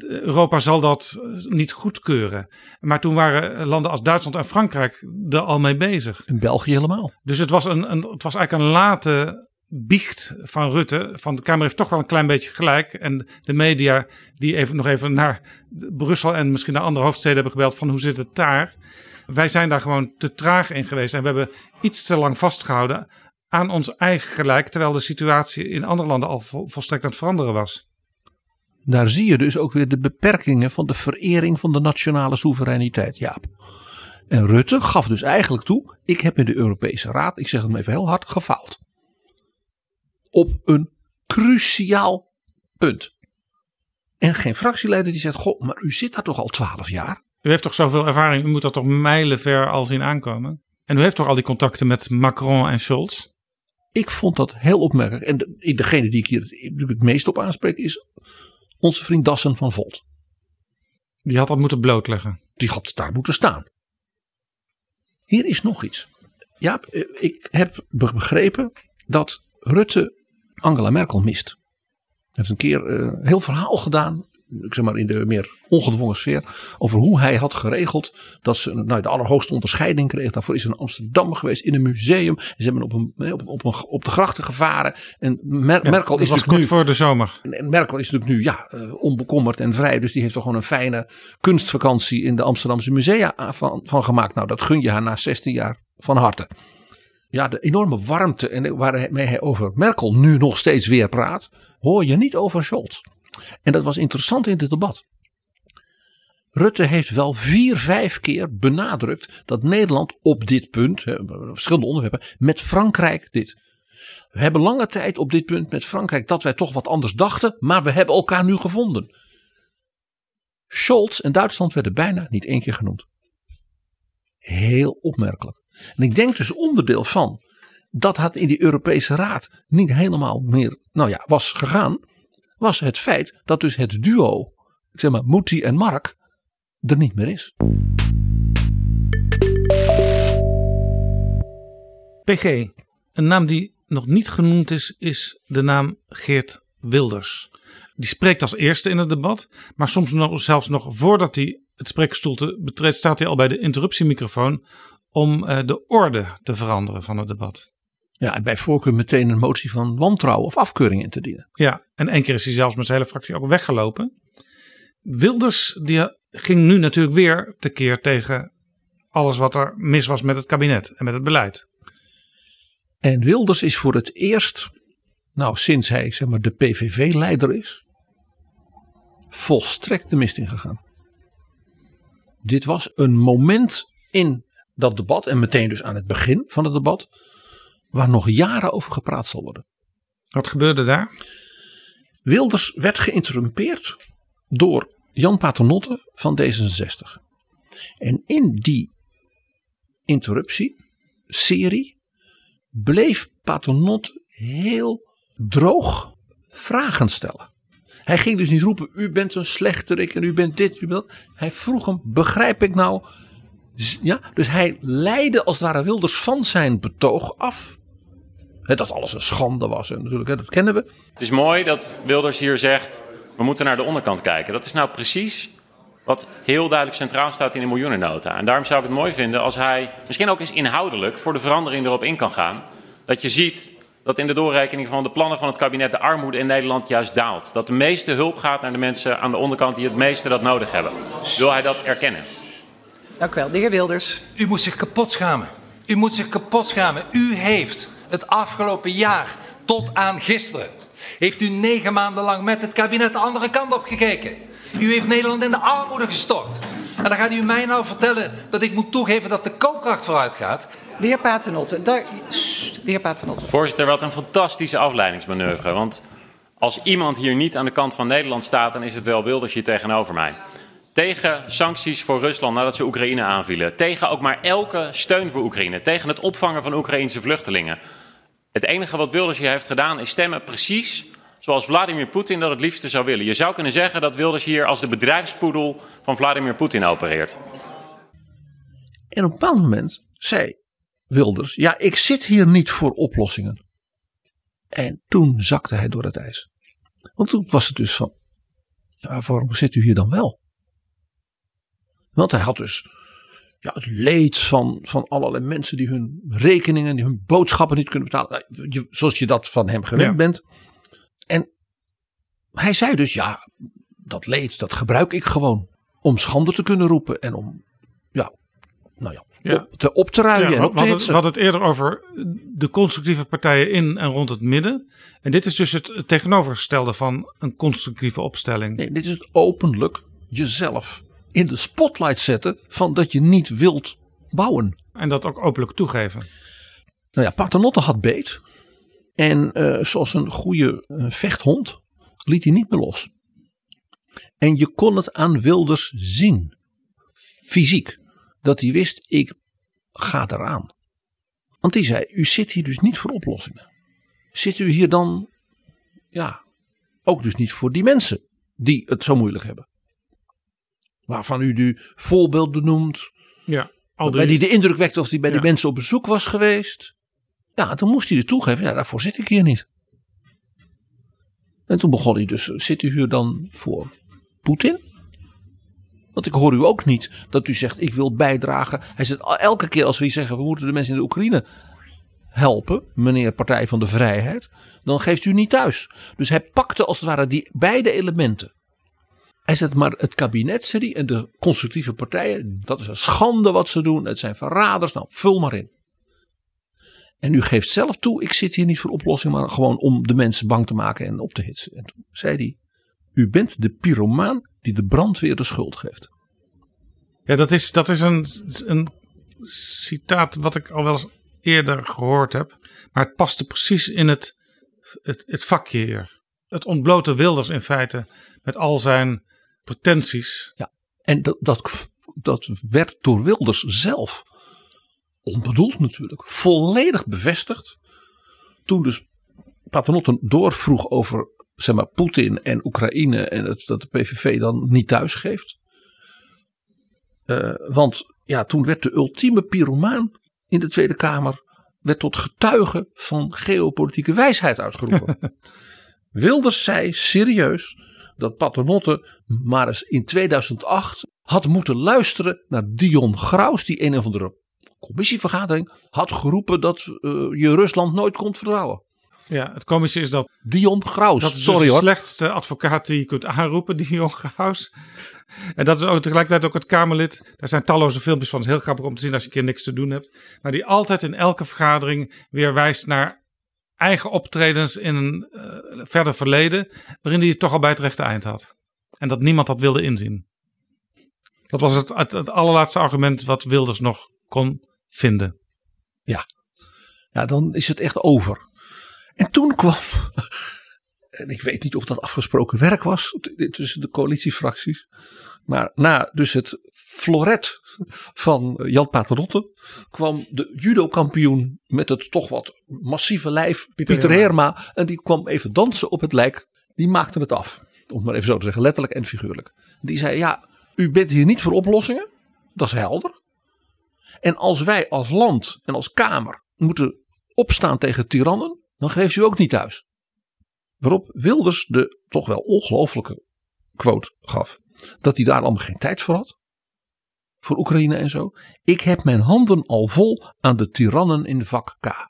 Europa zal dat eh, niet goedkeuren. Maar toen waren landen als Duitsland en Frankrijk er al mee bezig. In België helemaal. Dus het was, een, een, het was eigenlijk een late biecht van Rutte. Van de Kamer heeft toch wel een klein beetje gelijk. En de media die even, nog even naar Brussel en misschien naar andere hoofdsteden hebben gebeld van hoe zit het daar. Wij zijn daar gewoon te traag in geweest. En we hebben iets te lang vastgehouden aan ons eigen gelijk. Terwijl de situatie in andere landen al volstrekt aan het veranderen was. Daar zie je dus ook weer de beperkingen van de verering van de nationale soevereiniteit, Jaap. En Rutte gaf dus eigenlijk toe, ik heb in de Europese Raad, ik zeg het maar even heel hard, gefaald. Op een cruciaal punt. En geen fractieleider die zegt, goh, maar u zit daar toch al twaalf jaar? U heeft toch zoveel ervaring, u moet dat toch mijlenver al zien aankomen? En u heeft toch al die contacten met Macron en Scholz? Ik vond dat heel opmerkelijk. En de, degene die ik hier het, het meest op aanspreek is onze vriend Dassen van Volt. Die had dat moeten blootleggen. Die had daar moeten staan. Hier is nog iets. Ja, ik heb begrepen dat Rutte Angela Merkel mist. Hij heeft een keer een heel verhaal gedaan. Ik zeg maar in de meer ongedwongen sfeer. Over hoe hij had geregeld dat ze nou, de allerhoogste onderscheiding kreeg. Daarvoor is ze in Amsterdam geweest in een museum. En ze hebben op, een, op, op, een, op de grachten gevaren. En Mer ja, Merkel is was natuurlijk nu, voor de zomer. En Merkel is natuurlijk nu ja, uh, onbekommerd en vrij. Dus die heeft er gewoon een fijne kunstvakantie in de Amsterdamse musea van, van gemaakt. Nou, dat gun je haar na 16 jaar van harte. Ja, de enorme warmte en waarmee hij over Merkel nu nog steeds weer praat, hoor je niet over Scholz. En dat was interessant in dit debat. Rutte heeft wel vier, vijf keer benadrukt dat Nederland op dit punt, verschillende onderwerpen, met Frankrijk dit. We hebben lange tijd op dit punt met Frankrijk dat wij toch wat anders dachten, maar we hebben elkaar nu gevonden. Scholz en Duitsland werden bijna niet één keer genoemd. Heel opmerkelijk. En ik denk dus onderdeel van dat had in die Europese Raad niet helemaal meer, nou ja, was gegaan, was het feit dat dus het duo, ik zeg maar Mouti en Mark, er niet meer is. PG, een naam die nog niet genoemd is, is de naam Geert Wilders. Die spreekt als eerste in het debat, maar soms nog, zelfs nog voordat hij het spreekstoelte betreedt, staat hij al bij de interruptiemicrofoon om uh, de orde te veranderen van het debat. Ja, en bij voorkeur meteen een motie van wantrouwen of afkeuring in te dienen. Ja, en één keer is hij zelfs met zijn hele fractie ook weggelopen. Wilders die ging nu natuurlijk weer tekeer tegen alles wat er mis was met het kabinet en met het beleid. En Wilders is voor het eerst, nou sinds hij zeg maar de PVV-leider is, volstrekt de mist ingegaan. Dit was een moment in dat debat en meteen dus aan het begin van het debat, waar nog jaren over gepraat zal worden. Wat gebeurde daar? Wilders werd geïnterrumpeerd door Jan Paternotte van D66. En in die interruptie, serie, bleef Paternotte heel droog vragen stellen. Hij ging dus niet roepen, u bent een slechterik en u bent dit, u bent dat. Hij vroeg hem, begrijp ik nou? Ja, dus hij leidde als het ware Wilders van zijn betoog af. Dat alles een schande was en natuurlijk, dat kennen we. Het is mooi dat Wilders hier zegt, we moeten naar de onderkant kijken. Dat is nou precies wat heel duidelijk centraal staat in de miljoenennota. En daarom zou ik het mooi vinden als hij misschien ook eens inhoudelijk voor de verandering erop in kan gaan. Dat je ziet dat in de doorrekening van de plannen van het kabinet de armoede in Nederland juist daalt. Dat de meeste hulp gaat naar de mensen aan de onderkant die het meeste dat nodig hebben. Wil hij dat erkennen? Dank u wel. De heer Wilders. U moet zich kapot schamen. U moet zich kapot schamen. U heeft het afgelopen jaar tot aan gisteren heeft u negen maanden lang met het kabinet de andere kant op gekeken. U heeft Nederland in de armoede gestort. En dan gaat u mij nou vertellen dat ik moet toegeven dat de koopkracht vooruit gaat. De heer Paternotte, daar, de heer Paternotte. Voorzitter, wat een fantastische afleidingsmanoeuvre. Want als iemand hier niet aan de kant van Nederland staat, dan is het wel Wilders hier tegenover mij. Tegen sancties voor Rusland nadat ze Oekraïne aanvielen. Tegen ook maar elke steun voor Oekraïne. Tegen het opvangen van Oekraïnse vluchtelingen. Het enige wat Wilders hier heeft gedaan is stemmen precies zoals Vladimir Poetin dat het liefste zou willen. Je zou kunnen zeggen dat Wilders hier als de bedrijfspoedel van Vladimir Poetin opereert. En op een bepaald moment zei Wilders: Ja, ik zit hier niet voor oplossingen. En toen zakte hij door het ijs. Want toen was het dus van: ja, waarom zit u hier dan wel? Want hij had dus ja, het leed van, van allerlei mensen die hun rekeningen, die hun boodschappen niet kunnen betalen. Nou, zoals je dat van hem gewend bent. En hij zei dus, ja, dat leed, dat gebruik ik gewoon. Om schande te kunnen roepen en om, ja, nou ja, ja. Op, te, op te ruien en op te we hadden het eerder over de constructieve partijen in en rond het midden. En dit is dus het tegenovergestelde van een constructieve opstelling. Nee, dit is het openlijk jezelf in de spotlight zetten van dat je niet wilt bouwen. En dat ook openlijk toegeven. Nou ja, Paternotte had beet. En uh, zoals een goede uh, vechthond liet hij niet meer los. En je kon het aan Wilders zien. Fysiek. Dat hij wist, ik ga eraan. Want die zei, u zit hier dus niet voor oplossingen. Zit u hier dan, ja, ook dus niet voor die mensen die het zo moeilijk hebben. Waarvan u nu voorbeelden noemt. Ja, al die... die de indruk wekte of hij bij ja. die mensen op bezoek was geweest. Ja, toen moest hij er toegeven, ja, daarvoor zit ik hier niet. En toen begon hij dus, zit u hier dan voor Poetin? Want ik hoor u ook niet dat u zegt, ik wil bijdragen. Hij zegt, elke keer als we zeggen, we moeten de mensen in de Oekraïne helpen, meneer Partij van de Vrijheid, dan geeft u niet thuis. Dus hij pakte als het ware die beide elementen. Hij zegt maar het kabinet en de constructieve partijen, dat is een schande wat ze doen. Het zijn verraders, nou vul maar in. En u geeft zelf toe, ik zit hier niet voor oplossing, maar gewoon om de mensen bang te maken en op te hitsen. En toen zei hij, u bent de pyromaan die de brandweer de schuld geeft. Ja, dat is, dat is een, een citaat wat ik al wel eens eerder gehoord heb. Maar het paste precies in het, het, het vakje hier. Het ontblote Wilders in feite met al zijn pretenties. Ja, en dat, dat, dat werd door Wilders zelf, onbedoeld natuurlijk, volledig bevestigd. Toen dus Paternotte doorvroeg over zeg maar, Poetin en Oekraïne en het, dat de PVV dan niet thuisgeeft. Uh, want ja, toen werd de ultieme pyromaan in de Tweede Kamer werd tot getuige van geopolitieke wijsheid uitgeroepen. Wilders zei serieus dat Paternotte maar eens in 2008 had moeten luisteren naar Dion Graus, die een of andere commissievergadering had geroepen dat uh, je Rusland nooit kon vertrouwen. Ja, het komische is dat. Dion Graus. Dat is Sorry de hoor. slechtste advocaat die je kunt aanroepen, Dion Graus. En dat is ook tegelijkertijd ook het Kamerlid. Daar zijn talloze filmpjes van. Het is heel grappig om te zien als je een keer niks te doen hebt. Maar die altijd in elke vergadering weer wijst naar eigen optredens in een uh, verder verleden. Waarin hij toch al bij het rechte eind had. En dat niemand dat wilde inzien. Dat was het, het, het allerlaatste argument wat Wilders nog kon vinden. Ja. ja, dan is het echt over. En toen kwam, en ik weet niet of dat afgesproken werk was tussen de coalitiefracties. Maar na dus het floret van Jan Paternotte kwam de judo-kampioen met het toch wat massieve lijf, Pieter, Pieter Heerma. En die kwam even dansen op het lijk. Die maakte het af. Om het maar even zo te zeggen, letterlijk en figuurlijk. Die zei, ja, u bent hier niet voor oplossingen. Dat is helder. En als wij als land en als Kamer moeten opstaan tegen tirannen, dan geeft u ook niet thuis. Waarop Wilders de toch wel ongelooflijke quote gaf. Dat hij daar allemaal geen tijd voor had. Voor Oekraïne en zo. Ik heb mijn handen al vol aan de tirannen in vak K.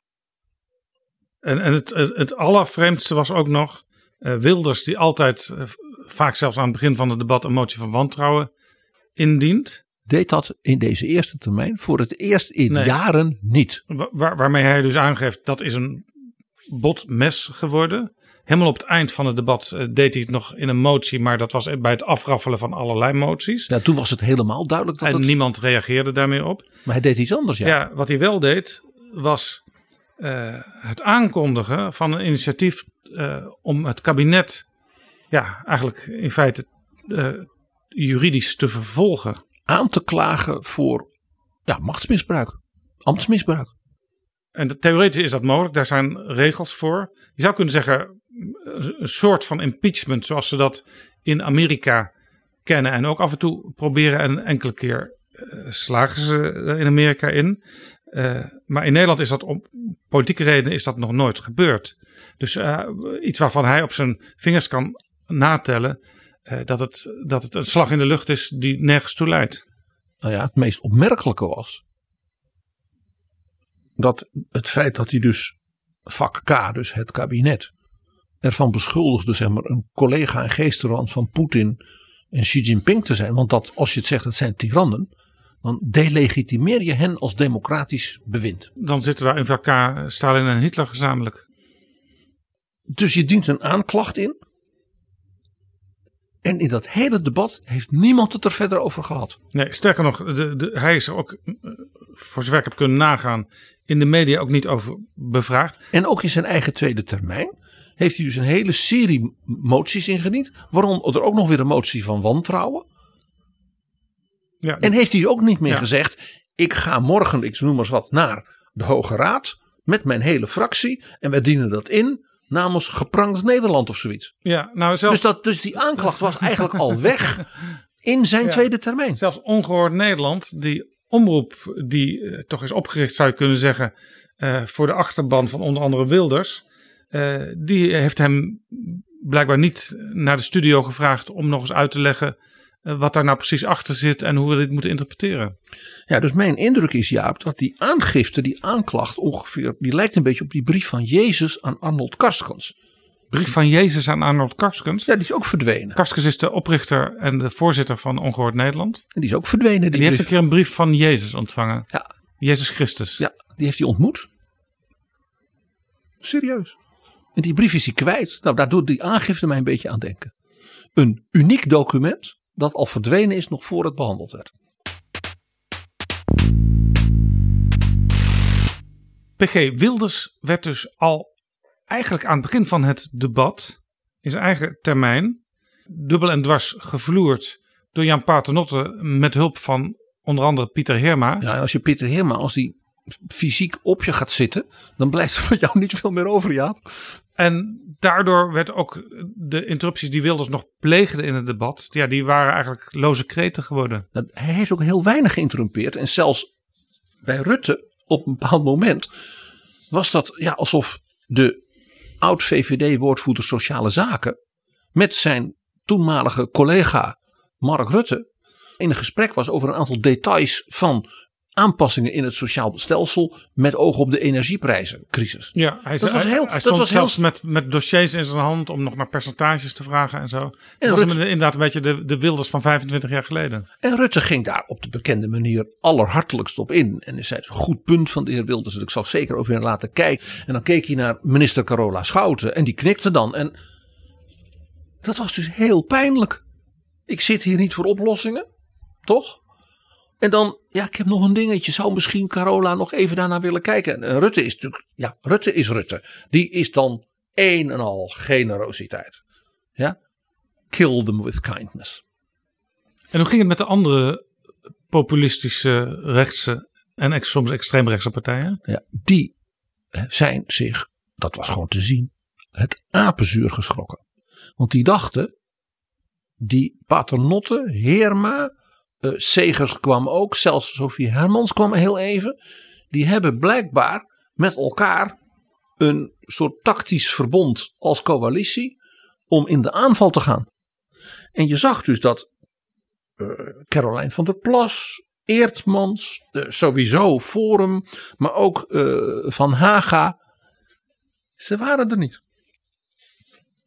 En, en het, het, het allervreemdste was ook nog uh, Wilders die altijd, uh, vaak zelfs aan het begin van het debat, een motie van wantrouwen indient. Deed dat in deze eerste termijn voor het eerst in nee. jaren niet. Waar, waarmee hij dus aangeeft dat is een bot mes geworden. Helemaal op het eind van het debat uh, deed hij het nog in een motie, maar dat was bij het afraffelen van allerlei moties. Ja, toen was het helemaal duidelijk. Dat en het... niemand reageerde daarmee op. Maar hij deed iets anders, ja. Ja, wat hij wel deed, was uh, het aankondigen van een initiatief uh, om het kabinet, ja, eigenlijk in feite juridisch te vervolgen. Aan te klagen voor ja, machtsmisbruik, ambtsmisbruik. En theoretisch is dat mogelijk, daar zijn regels voor. Je zou kunnen zeggen, een soort van impeachment, zoals ze dat in Amerika kennen. En ook af en toe proberen, en enkele keer uh, slagen ze in Amerika in. Uh, maar in Nederland is dat om politieke redenen is dat nog nooit gebeurd. Dus uh, iets waarvan hij op zijn vingers kan natellen. dat, het, dat het een slag in de lucht is die nergens toe leidt. Nou ja, het meest opmerkelijke was dat het feit dat hij dus vak K, dus het kabinet, ervan beschuldigde zeg maar, een collega en geestverwant van Poetin en Xi Jinping te zijn. Want dat, als je het zegt, dat zijn tirannen. Dan delegitimeer je hen als democratisch bewind. Dan zitten daar in K Stalin en Hitler gezamenlijk. Dus je dient een aanklacht in. En in dat hele debat heeft niemand het er verder over gehad. Nee, sterker nog, de, de, hij is er ook, voor zover ik heb kunnen nagaan, in de media ook niet over bevraagd. En ook in zijn eigen tweede termijn heeft hij dus een hele serie moties ingediend. Waarom er ook nog weer een motie van wantrouwen. Ja, en heeft hij ook niet meer ja. gezegd, ik ga morgen, ik noem maar eens wat, naar de Hoge Raad met mijn hele fractie. En wij dienen dat in namens geprankt Nederland of zoiets. Ja, nou zelfs... dus, dat, dus die aanklacht was eigenlijk al weg in zijn ja, tweede termijn. Zelfs ongehoord Nederland, die omroep die uh, toch is opgericht zou je kunnen zeggen uh, voor de achterban van onder andere Wilders. Uh, die heeft hem blijkbaar niet naar de studio gevraagd om nog eens uit te leggen wat daar nou precies achter zit en hoe we dit moeten interpreteren. Ja, dus mijn indruk is Jaap dat die aangifte, die aanklacht ongeveer, die lijkt een beetje op die brief van Jezus aan Arnold Karskens. Brief van Jezus aan Arnold Karskens? Ja, die is ook verdwenen. Karskens is de oprichter en de voorzitter van Ongehoord Nederland. En die is ook verdwenen. Die, die heeft een keer een brief van Jezus ontvangen. Ja. Jezus Christus. Ja, die heeft hij ontmoet. Serieus. En die brief is hij kwijt. Nou, daar doet die aangifte mij een beetje aan denken. Een uniek document dat al verdwenen is nog voor het behandeld werd. PG Wilders werd dus al eigenlijk aan het begin van het debat in zijn eigen termijn dubbel en dwars gevloerd door Jan Paternotte met hulp van onder andere Pieter Herma. Ja, als je Pieter Herma als die fysiek op je gaat zitten, dan blijft er van jou niet veel meer over, ja. En daardoor werd ook de interrupties die Wilders nog pleegde in het debat, ja, die waren eigenlijk loze kreten geworden. Hij heeft ook heel weinig geïnterrumpeerd. En zelfs bij Rutte, op een bepaald moment, was dat ja, alsof de oud-VVD-woordvoerder Sociale Zaken met zijn toenmalige collega Mark Rutte in een gesprek was over een aantal details van aanpassingen in het sociaal stelsel met oog op de energieprijzencrisis. Ja, hij, dat was heel, hij dat was zelfs heel, met, met dossiers in zijn hand om nog naar percentages te vragen en zo. En dat was Rutte- inderdaad een beetje de, de Wilders van 25 jaar geleden. En Rutte ging daar op de bekende manier allerhartelijkst op in. En hij zei, het is een goed punt van de heer Wilders. En ik zal zeker over hem laten kijken. En dan keek hij naar minister Carola Schouten. En die knikte dan. En dat was dus heel pijnlijk. Ik zit hier niet voor oplossingen. Toch? En dan, ja, ik heb nog een dingetje. Zou misschien Carola nog even daarna willen kijken? En Rutte is natuurlijk, ja, Rutte is Rutte. Die is dan een en al generositeit. Ja? Kill them with kindness. En hoe ging het met de andere populistische rechtse en ex- soms extreemrechtse partijen? Ja, die eh, zijn zich, dat was gewoon te zien, het apenzuur geschrokken. Want die dachten, die Paternotte, Heerma, eh, Segers kwam ook, zelfs Sofie Hermans kwam heel even. Die hebben blijkbaar met elkaar een soort tactisch verbond als coalitie om in de aanval te gaan. En je zag dus dat eh Caroline van der Plas, Eertmans, eh, sowieso Forum, maar ook Van Haga. Ze waren er niet.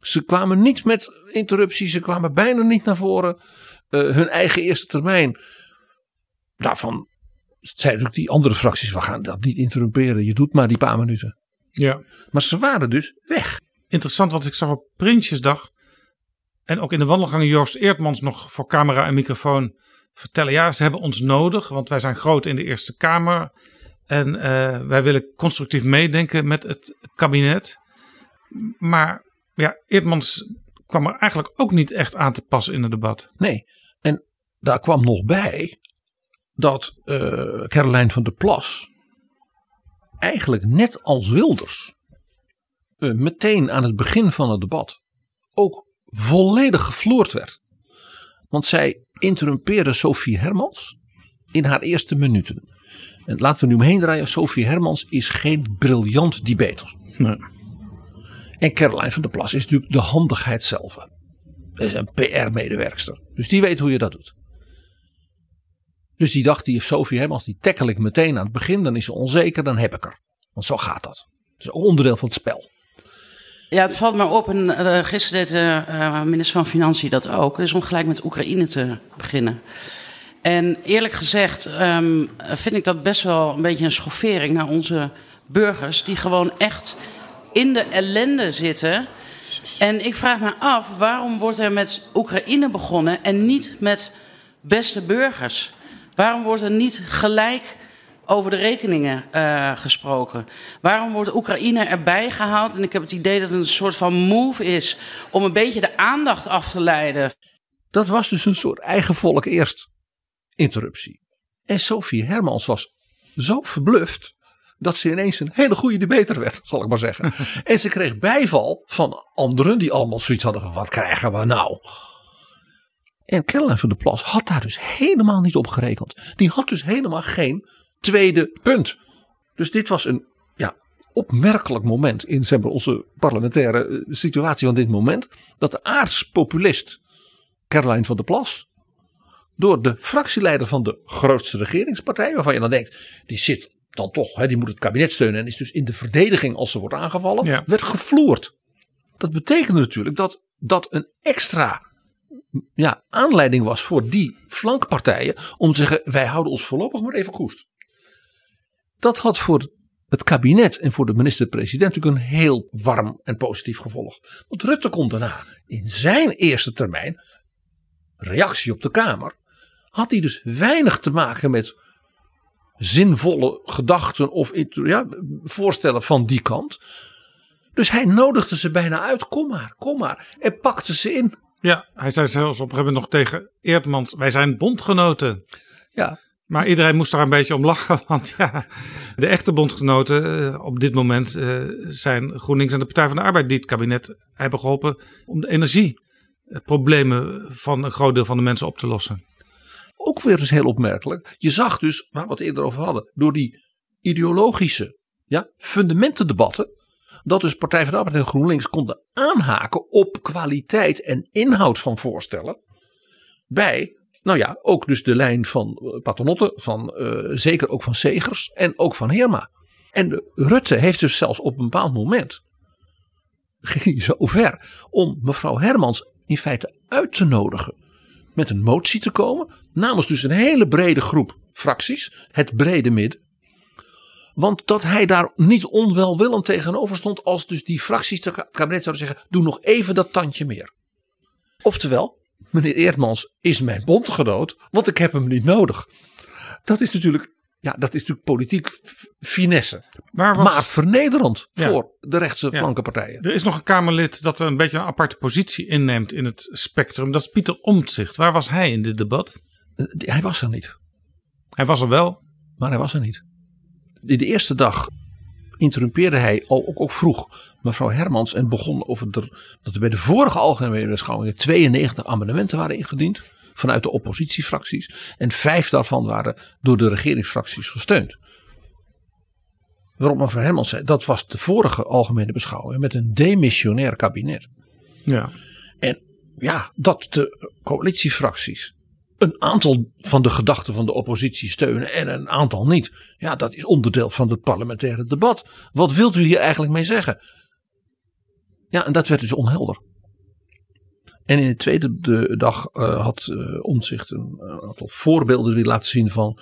Ze kwamen niet met interrupties, ze kwamen bijna niet naar voren. Eh, hun eigen eerste termijn. Daarvan zeiden natuurlijk die andere fracties: we gaan dat niet interrumperen, je doet maar die paar minuten. Ja. Maar ze waren dus weg. Interessant, want ik zag op Prinsjesdag en ook in de wandelgangen Joost Eertmans nog voor camera en microfoon vertellen. Ja, ze hebben ons nodig, want wij zijn groot in de Eerste Kamer. En eh, wij willen constructief meedenken met het kabinet. Maar ja, Eertmans kwam er eigenlijk ook niet echt aan te passen in het debat. Nee, daar kwam nog bij dat eh Caroline van der Plas eigenlijk net als Wilders eh, meteen aan het begin van het debat ook volledig gevloerd werd. Want zij interrumpeerde Sophie Hermans in haar eerste minuten. En laten we nu omheen draaien. Sophie Hermans is geen briljant debater. Nee. En Caroline van der Plas is natuurlijk de handigheid zelf. Dat is een PR-medewerkster. Dus die weet hoe je dat doet. Dus die dacht, die Sophie Hermans, die tackle ik meteen aan het begin. Dan is ze onzeker, dan heb ik er. Want zo gaat dat. Het is ook onderdeel van het spel. Ja, het valt me op. En uh, gisteren deed de uh, minister van Financiën dat ook. Dus om gelijk met Oekraïne te beginnen. En eerlijk gezegd um, vind ik dat best wel een beetje een schoffering naar onze burgers. Die gewoon echt in de ellende zitten. En ik vraag me af, waarom wordt er met Oekraïne begonnen en niet met beste burgers? Waarom wordt er niet gelijk over de rekeningen uh, gesproken? Waarom wordt Oekraïne erbij gehaald? En ik heb het idee dat het een soort van move is om een beetje de aandacht af te leiden. Dat was dus een soort eigen volk eerst interruptie. En Sophie Hermans was zo verbluft dat ze ineens een hele goede debater werd, zal ik maar zeggen. en ze kreeg bijval van anderen die allemaal zoiets hadden van wat krijgen we nou? En Caroline van der Plas had daar dus helemaal niet op gerekend. Die had dus helemaal geen tweede punt. Dus dit was een ja, opmerkelijk moment in zeg maar, onze parlementaire situatie van dit moment. Dat de aardspopulist Caroline van der Plas door de fractieleider van de grootste regeringspartij, waarvan je dan denkt, die zit dan toch, hè, die moet het kabinet steunen en is dus in de verdediging als ze wordt aangevallen, ja. werd gevloerd. Dat betekende natuurlijk dat dat een extra ja, aanleiding was voor die flankpartijen om te zeggen, wij houden ons voorlopig maar even koest. Dat had voor het kabinet en voor de minister-president natuurlijk een heel warm en positief gevolg. Want Rutte kon daarna in zijn eerste termijn, reactie op de Kamer, had hij dus weinig te maken met zinvolle gedachten of ja, voorstellen van die kant. Dus hij nodigde ze bijna uit. Kom maar, kom maar. En pakte ze in. Ja, hij zei zelfs op een gegeven moment nog tegen Eerdmans: Wij zijn bondgenoten. Ja. Maar iedereen moest daar een beetje om lachen. Want ja, de echte bondgenoten uh, op dit moment uh, zijn GroenLinks en de Partij van de Arbeid. die het kabinet hebben geholpen om de energieproblemen van een groot deel van de mensen op te lossen. Ook weer eens heel opmerkelijk. Je zag dus, waar we het eerder over hadden, door die ideologische ja, fundamentendebatten. Dat dus Partij van de Arbeid en GroenLinks konden aanhaken op kwaliteit en inhoud van voorstellen. bij nou ja, ook dus de lijn van uh, Paternotte, van uh, zeker ook van Segers en ook van Heerma. En Rutte heeft dus zelfs op een bepaald moment, ging zo ver, om mevrouw Hermans in feite uit te nodigen met een motie te komen. Namens dus een hele brede groep fracties, het brede midden. Want dat hij daar niet onwelwillend tegenover stond als dus die fracties het kabinet zouden zeggen, doe nog even dat tandje meer. Oftewel, meneer Eerdmans is mijn bondgenoot, want ik heb hem niet nodig. Dat is natuurlijk, ja, dat is natuurlijk politiek finesse. Maar, maar vernederend voor de rechtse ja. flankenpartijen. Er is nog een Kamerlid dat een beetje een aparte positie inneemt in het spectrum. Dat is Pieter Omtzigt. Waar was hij in dit debat? Hij was er niet. Hij was er wel. Maar hij was er niet. In de eerste dag interrumpeerde hij al ook, ook vroeg mevrouw Hermans en begon over de, dat er bij de vorige algemene beschouwingen 92 amendementen waren ingediend vanuit de oppositiefracties en vijf daarvan waren door de regeringsfracties gesteund. Waarop mevrouw Hermans zei dat was de vorige algemene beschouwing met een demissionair kabinet. Ja. En ja, dat de coalitiefracties een aantal van de gedachten van de oppositie steunen en een aantal niet. Ja, dat is onderdeel van het parlementaire debat. Wat wilt u hier eigenlijk mee zeggen? Ja, en dat werd dus onhelder. En in de tweede de dag uh, had uh, Omtzigt een aantal voorbeelden die laten zien van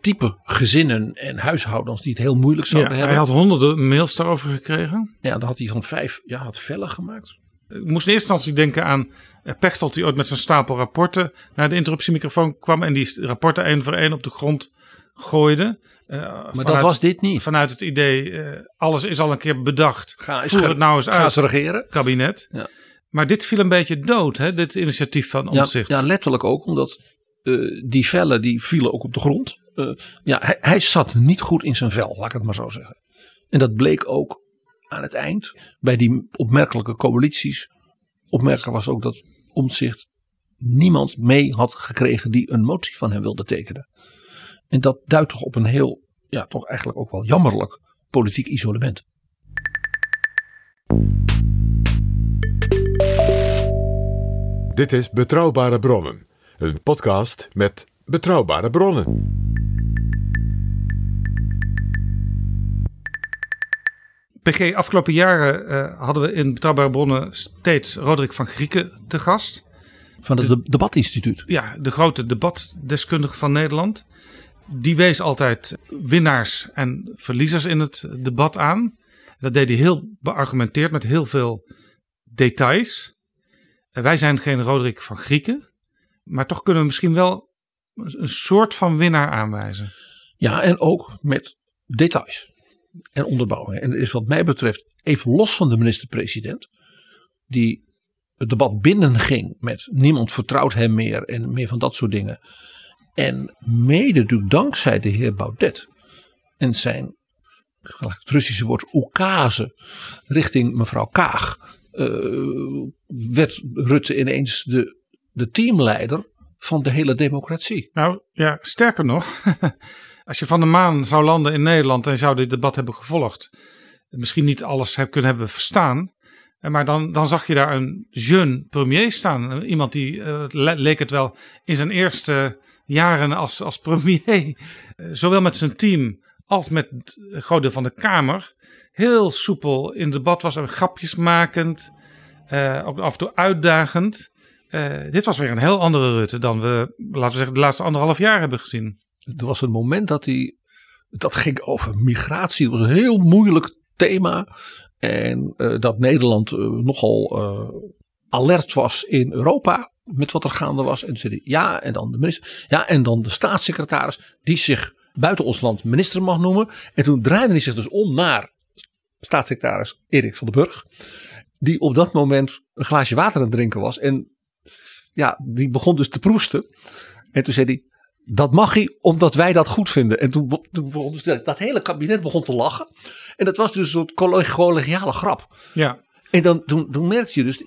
type gezinnen en huishoudens die het heel moeilijk zouden ja, hebben. Hij had honderden mails daarover gekregen. Ja, dan had hij van vijf ja, had vellen gemaakt. Ik moest in eerste instantie denken aan Pechtold die ooit met zijn stapel rapporten naar de interruptiemicrofoon kwam en die rapporten één voor één op de grond gooide. Uh, maar vanuit, dat was dit niet. Vanuit het idee, uh, alles is al een keer bedacht. Ga eens, Voer het nou eens ga uit. Eens regeren. Kabinet. Ja. Maar dit viel een beetje dood, hè, dit initiatief van Omtzigt. Ja, ja, letterlijk ook, omdat uh, die vellen die vielen ook op de grond. ja, hij, hij zat niet goed in zijn vel, laat ik het maar zo zeggen. En dat bleek ook aan het eind bij die opmerkelijke coalities. Opmerkelijk was ook dat Omtzigt niemand mee had gekregen die een motie van hem wilde tekenen. En dat duidt toch op een heel, ja, toch eigenlijk ook wel jammerlijk politiek isolement. Dit is Betrouwbare Bronnen, een podcast met betrouwbare bronnen. PG, afgelopen jaren uh, hadden we in Betrouwbare Bronnen steeds Roderick van Grieken te gast. Van het de, Debatinstituut. Ja, de grote debatdeskundige van Nederland. Die wees altijd winnaars en verliezers in het debat aan. Dat deed hij heel beargumenteerd met heel veel details. Uh, wij zijn geen Roderick van Grieken. Maar toch kunnen we misschien wel een soort van winnaar aanwijzen. Ja, en ook met details en onderbouwing. En is wat mij betreft even los van de minister-president, die het debat binnenging met niemand vertrouwt hem meer en meer van dat soort dingen. En mede dankzij de heer Baudet en zijn, het Russische woord, oekase richting mevrouw Kaag, uh, werd Rutte ineens de, de teamleider van de hele democratie. Nou ja, sterker nog, als je van de maan zou landen in Nederland en zou dit debat hebben gevolgd, misschien niet alles heb kunnen hebben verstaan, maar dan, dan zag je daar een jeune premier staan. Iemand die, uh, leek het wel, in zijn eerste jaren als, als premier, zowel met zijn team als met een groot deel van de Kamer, heel soepel in debat was en grapjes makend, uh, ook af en toe uitdagend. dit was weer een heel andere Rutte dan we, laten we zeggen, de laatste anderhalf jaar hebben gezien. Er was een moment dat hij, dat ging over migratie, dat was een heel moeilijk thema. En uh, dat Nederland uh, nogal uh, alert was in Europa met wat er gaande was. En zei hij ja, en dan de minister, ja, en dan de staatssecretaris die zich buiten ons land minister mag noemen. En toen draaide hij zich dus om naar staatssecretaris Erik van den Burg. Die op dat moment een glaasje water aan het drinken was. En ja, die begon dus te proesten. En toen zei hij, dat mag hij omdat wij dat goed vinden. En toen, toen begon dus dat, hele kabinet begon te lachen. En dat was dus een collegiale grap. Ja. En dan, toen, toen merkte je dus,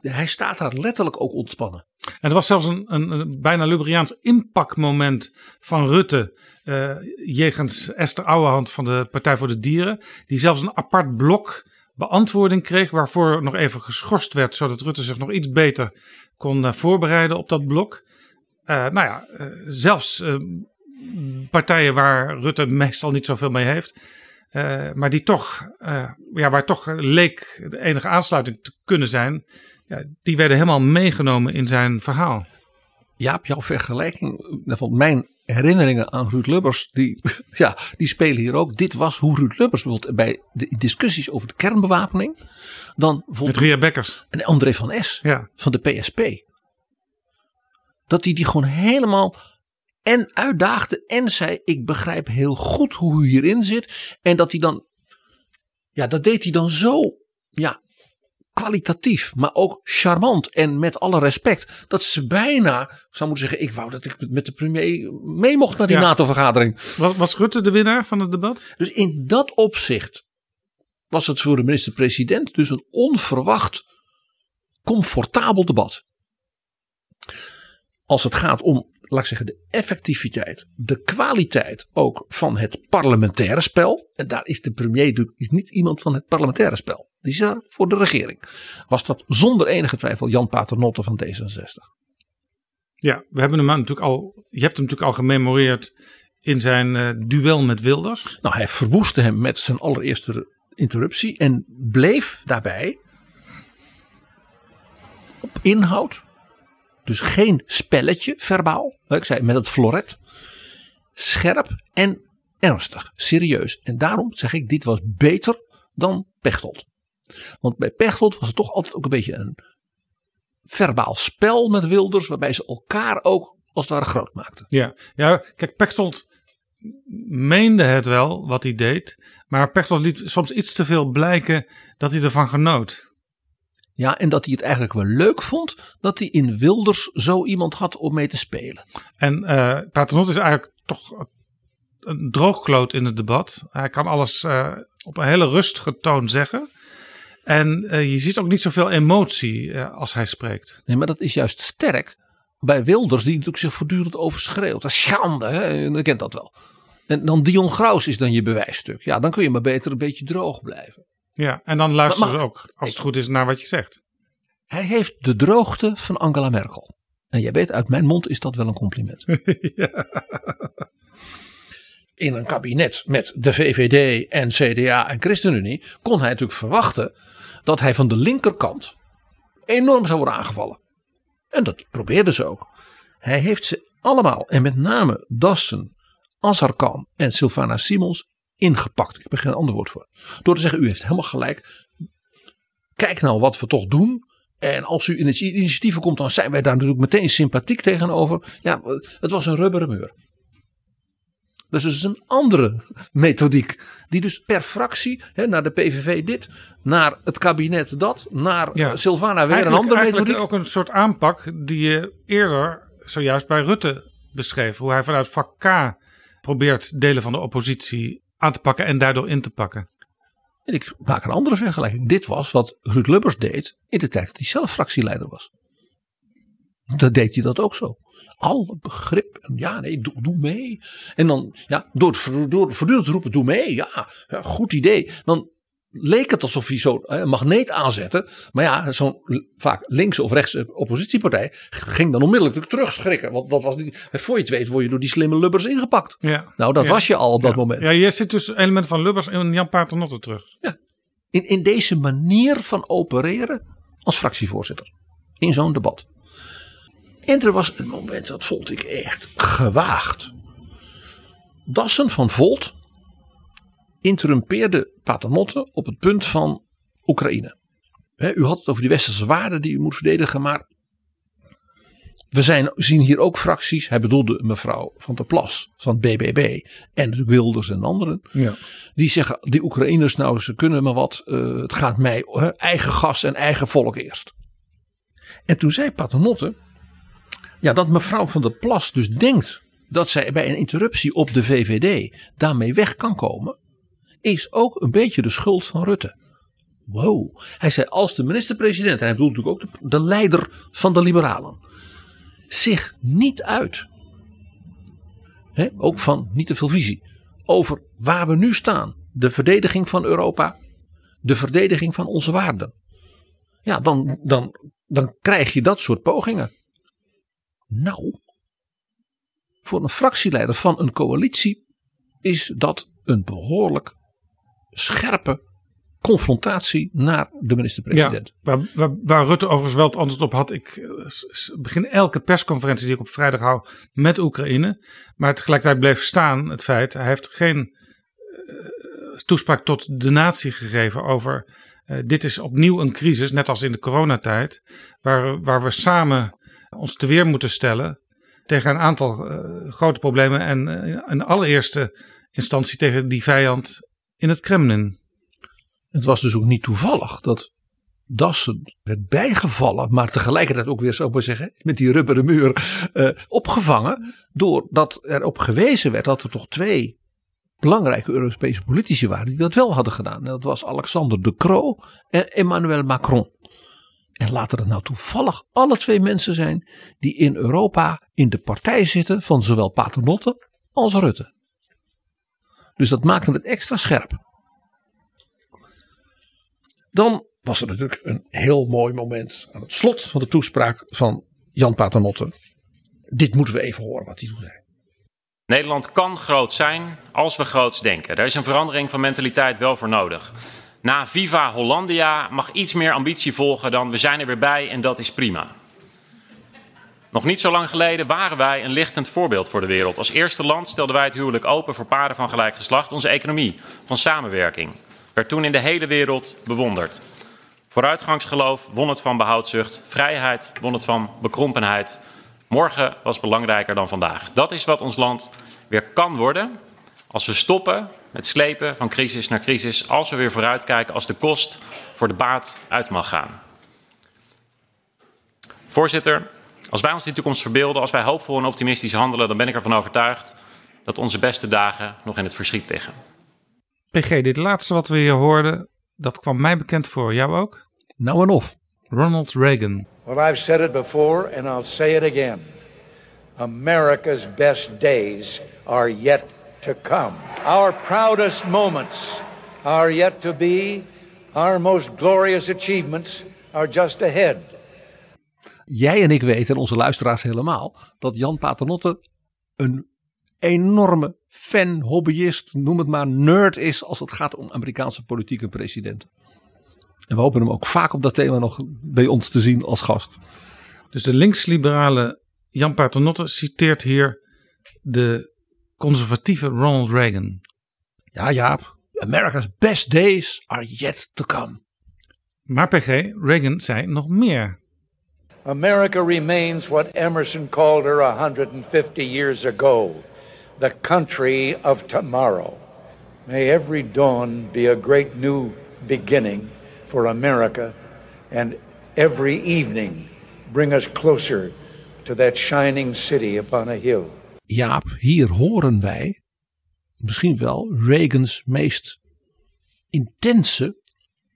hij staat daar letterlijk ook ontspannen. En er was zelfs een, een, een bijna Lubriaans inpakmoment van Rutte. eh jegens Esther Ouwehand van de Partij voor de Dieren. Die zelfs een apart blok beantwoording kreeg. Waarvoor nog even geschorst werd. Zodat Rutte zich nog iets beter kon eh, voorbereiden op dat blok. Eh, nou ja, eh, zelfs eh, partijen waar Rutte meestal niet zoveel mee heeft. maar die toch, ja, waar toch leek de enige aansluiting te kunnen zijn. Ja, die werden helemaal meegenomen in zijn verhaal. Jaap, jouw vergelijking, van mijn herinneringen aan Ruud Lubbers, die, ja, die spelen hier ook. Dit was hoe Ruud Lubbers bijvoorbeeld bij de discussies over de kernbewapening. Dan Met Ria Bekkers. En André van S. Ja. van de PSP. Dat hij die gewoon helemaal en uitdaagde en zei: Ik begrijp heel goed hoe u hierin zit. En dat hij dan, ja, dat deed hij dan zo, ja, kwalitatief, maar ook charmant en met alle respect. Dat ze bijna, ik zou moeten zeggen, ik wou dat ik met de premier mee mocht naar die Ja. NATO-vergadering. Was, was Rutte de winnaar van het debat? Dus in dat opzicht was het voor de minister-president dus een onverwacht comfortabel debat. Als het gaat om, laat ik zeggen, de effectiviteit, de kwaliteit ook van het parlementaire spel. En daar is de premier natuurlijk- is niet iemand van het parlementaire spel. Die is daar voor de regering. Was dat zonder enige twijfel Jan Paternotte van D66. Ja, we hebben hem natuurlijk al. Je hebt hem natuurlijk al gememoreerd in zijn eh, duel met Wilders. Nou, hij verwoestte hem met zijn allereerste interruptie en bleef daarbij op inhoud. Dus geen spelletje verbaal. Ik zei met het floret. Scherp en ernstig, serieus. En daarom zeg ik, dit was beter dan Pechtold. Want bij Pechtold was het toch altijd ook een beetje een verbaal spel met Wilders, waarbij ze elkaar ook als het ware groot maakten. Ja, ja kijk, Pechtold meende het wel wat hij deed. Maar Pechtold liet soms iets te veel blijken dat hij ervan genoot. Ja, en dat hij het eigenlijk wel leuk vond dat hij in Wilders zo iemand had om mee te spelen. En eh Paternotte is eigenlijk toch een droogkloot in het debat. Hij kan alles eh, op een hele rustige toon zeggen. En eh, je ziet ook niet zoveel emotie als hij spreekt. Nee, maar dat is juist sterk bij Wilders, die natuurlijk zich voortdurend overschreeuwt. Dat is schande, hè? je kent dat wel. En dan Dion Graus is dan je bewijsstuk. Ja, dan kun je maar beter een beetje droog blijven. Ja, en dan luisteren Maar- ze ook, als het goed is, naar wat je zegt. Hij heeft de droogte van Angela Merkel. En jij weet, uit mijn mond is dat wel een compliment. In een kabinet met de VVD en CDA en ChristenUnie kon hij natuurlijk verwachten dat hij van de linkerkant enorm zou worden aangevallen. En dat probeerden ze ook. Hij heeft ze allemaal, en met name Dassen, Azarkan en Sylvana Simons, ingepakt. Ik heb er geen ander woord voor. Door te zeggen, u heeft helemaal gelijk. Kijk nou wat we toch doen. En als u in het initiatieven komt, dan zijn wij daar natuurlijk meteen sympathiek tegenover. Ja, het was een rubberen muur. Dat is dus een andere methodiek. Die dus per fractie, hè, naar de PVV dit, naar het kabinet dat, naar Sylvana weer een Eigenlijk- andere eigenlijk methodiek. ook een soort aanpak die je eerder zojuist bij Rutte beschreef. Hoe hij vanuit vak K probeert delen van de oppositie aan te pakken en daardoor in te pakken. En ik maak een andere vergelijking. Dit was wat Ruud Lubbers deed in de tijd dat hij zelf fractieleider was. Dat deed hij dat ook zo. Alle begrip. Ja, nee, doe, doe mee. En dan, ja, door, door voortdurend te roepen, doe mee. Ja, ja, goed idee. Dan leek het alsof hij zo'n eh, magneet aanzette. Maar ja, zo'n vaak linkse of rechtse oppositiepartij ging dan onmiddellijk terugschrikken. Want dat was niet, voor je het weet word je door die slimme Lubbers ingepakt. Ja. Nou, dat Ja. was je al op dat Ja. moment. Ja, je zit dus elementen van Lubbers en Jan Paternotte terug. in, in deze manier van opereren als fractievoorzitter. In zo'n debat. En er was een moment, dat vond ik echt gewaagd. Dassen van Volt interrumpeerde Paternotte op het punt van Oekraïne. U had het over die westerse waarden die u moet verdedigen, maar we zijn, zien hier ook fracties. Hij bedoelde mevrouw Van der Plas van BBB. En natuurlijk Wilders en anderen. Ja. Die zeggen, die Oekraïners nou, ze kunnen maar wat. eh, het gaat mij eigen gas en eigen volk eerst. En toen zei Paternotte. Ja, dat mevrouw Van der Plas dus denkt dat zij bij een interruptie op de VVD daarmee weg kan komen. Is ook een beetje de schuld van Rutte. Wow. Hij zei als de minister-president, en hij bedoelt natuurlijk ook de, de leider van de liberalen, zich niet uit, hè, ook van niet te veel visie, over waar we nu staan, de verdediging van Europa, de verdediging van onze waarden. Ja, dan, dan, dan krijg je dat soort pogingen. Nou, voor een fractieleider van een coalitie is dat een behoorlijk scherpe confrontatie naar de minister-president. Ja, waar, waar, Rutte overigens wel het antwoord op had. Ik eh, begin elke persconferentie die ik op vrijdag hou met Oekraïne. Maar tegelijkertijd bleef staan het feit, hij heeft geen uh, toespraak tot de natie gegeven over. Uh, dit is opnieuw een crisis, net als in de coronatijd, waar, waar we samen ons te weer moeten stellen tegen een aantal grote problemen. En in allereerste instantie tegen die vijand in het Kremlin. Het was dus ook niet toevallig dat Dassen werd bijgevallen, maar tegelijkertijd ook weer, zou ik maar zeggen, met die rubberen muur uh, opgevangen. Doordat er op gewezen werd dat er toch twee belangrijke Europese politici waren die dat wel hadden gedaan. En dat was Alexander De Croo en Emmanuel Macron. En laten het nou toevallig alle twee mensen zijn die in Europa in de partij zitten van zowel Paternotte als Rutte. Dus dat maakte het extra scherp. Dan was er natuurlijk een heel mooi moment aan het slot van de toespraak van Jan Paternotte. Dit moeten we even horen wat hij toen zei. Nederland kan groot zijn als we groots denken. Daar is een verandering van mentaliteit wel voor nodig. Na Viva Hollandia mag iets meer ambitie volgen dan we zijn er weer bij en dat is prima. Nog niet zo lang geleden waren wij een lichtend voorbeeld voor de wereld. Als eerste land stelden wij het huwelijk open voor paren van gelijk geslacht. Onze economie van samenwerking werd toen in de hele wereld bewonderd. Vooruitgangsgeloof won het van behoudzucht, vrijheid won het van bekrompenheid. Morgen was belangrijker dan vandaag. Dat is wat ons land weer kan worden als we stoppen met slepen van crisis naar crisis, als we weer vooruitkijken, als de kost voor de baat uit mag gaan. Voorzitter, als wij ons die toekomst verbeelden, als wij hoopvol en optimistisch handelen, dan ben ik ervan overtuigd dat onze beste dagen nog in het verschiet liggen. PG, dit laatste wat we hier hoorden, dat kwam mij bekend voor. Jou ook? Nou en of. Ronald Reagan. Well, I've said it before and I'll say it again. America's best days are yet to come. Our proudest moments are yet to be. Our most glorious achievements are just ahead. Jij en ik weten, en onze luisteraars helemaal, dat Jan Paternotte een enorme fan, hobbyist, noem het maar, nerd is als het gaat om Amerikaanse politiek en presidenten. En we hopen hem ook vaak op dat thema nog bij ons te zien als gast. Dus de linksliberale Jan Paternotte citeert hier de conservatieve Ronald Reagan. Ja, Jaap. America's best days are yet to come. Maar PG, Reagan zei nog meer. America remains what Emerson called her 150 years ago the country of tomorrow. May every dawn be a great new beginning for America, and every evening bring us closer to that shining city upon a hill. Jaap, hier horen wij misschien wel Reagans meest intense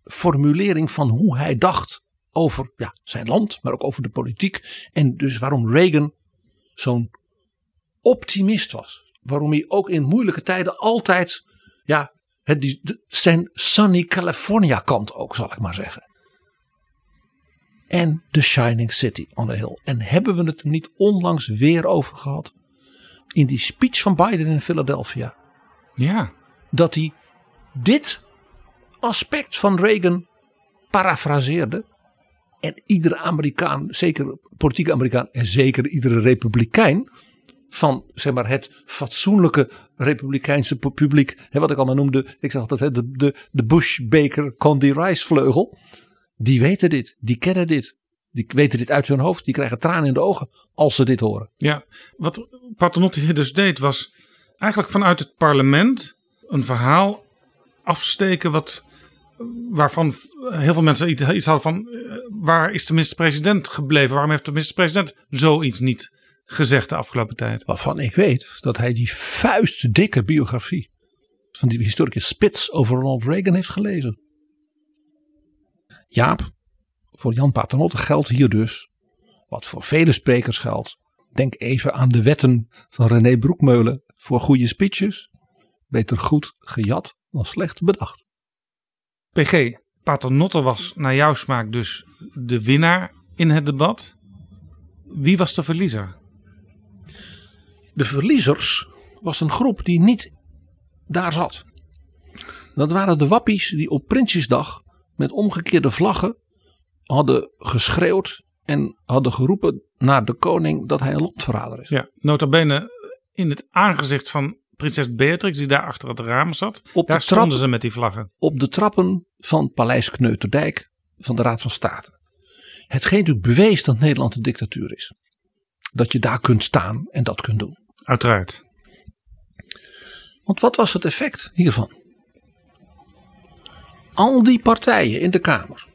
formulering van hoe hij dacht over ja, zijn land, maar ook over de politiek. En dus waarom Reagan zo'n optimist was waarom hij ook in moeilijke tijden altijd, ja, het, zijn sunny California kant ook, zal ik maar zeggen. En The Shining City on the Hill. En hebben we het er niet onlangs weer over gehad? In die speech van Biden in Philadelphia. Ja. Dat hij dit aspect van Reagan parafraseerde. En iedere Amerikaan, zeker politieke Amerikaan en zeker iedere republikein van zeg maar, het fatsoenlijke republikeinse publiek. Hè, wat ik allemaal noemde. Ik zeg altijd hè, de, de, de Bush Baker Condi Rice vleugel. Die weten dit. Die kennen dit. Die weten dit uit hun hoofd. Die krijgen tranen in de ogen als ze dit horen. Ja, wat Paternotte hier dus deed was eigenlijk vanuit het parlement een verhaal afsteken wat, waarvan heel veel mensen iets hadden van eh, waar is de minister-president gebleven? Waarom heeft de minister-president zoiets niet gezegd de afgelopen tijd? Waarvan ik weet dat hij die vuistdikke biografie van die historicus Spits over Ronald Reagan heeft gelezen. Jaap, voor Jan Paternotte geldt hier dus wat voor vele sprekers geldt. Denk even aan de wetten van René Broekmeulen voor goede speeches. Beter goed gejat dan slecht bedacht. PG, Paternotte was naar jouw smaak dus de winnaar in het debat. Wie was de verliezer? De verliezers was een groep die niet daar zat. Dat waren de wappies die op Prinsjesdag met omgekeerde vlaggen hadden geschreeuwd en hadden geroepen naar de koning dat hij een landverrader is. Ja, nota bene in het aangezicht van prinses Beatrix die daar achter het raam zat. Op daar de stonden ze met die vlaggen. Op de trappen van Paleis Kneuterdijk van de Raad van State. Hetgeen natuurlijk bewees dat Nederland een dictatuur is. Dat je daar kunt staan en dat kunt doen. Uiteraard. Want wat was het effect hiervan? Al die partijen in de Kamer.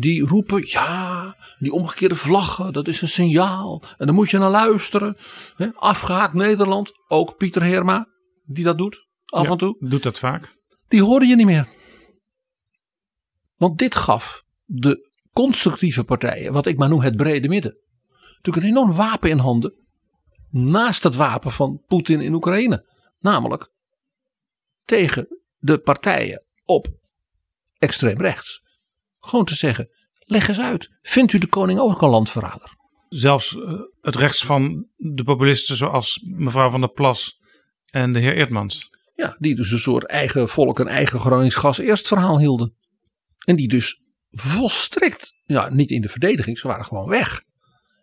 Die roepen, ja, die omgekeerde vlaggen, dat is een signaal. En dan moet je naar luisteren. Hè, afgehaakt Nederland, ook Pieter Heerma, die dat doet, af Ja, en toe. Doet dat vaak. Die hoorde je niet meer. Want dit gaf de constructieve partijen, wat ik maar noem het brede midden, natuurlijk een enorm wapen in handen. Naast het wapen van Poetin in Oekraïne. Namelijk tegen de partijen op extreem rechts. Gewoon te zeggen, leg eens uit. Vindt u de koning ook een landverrader? Zelfs eh, het rechts van de populisten zoals mevrouw van der Plas en de heer Eertmans. Ja, die dus een soort eigen volk en eigen Gronings gas eerst verhaal hielden. En die dus volstrekt, ja, niet in de verdediging, ze waren gewoon weg.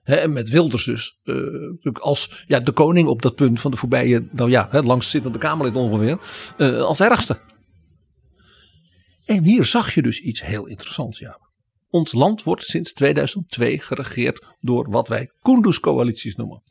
Hè, en met Wilders dus eh, als ja, de koning op dat punt van de voorbije, nou ja, het langstzittende Kamerlid ongeveer, eh, als ergste. En hier zag je dus iets heel interessants, ja. Ons land wordt sinds 2002 geregeerd door wat wij Kunduz-coalities noemen.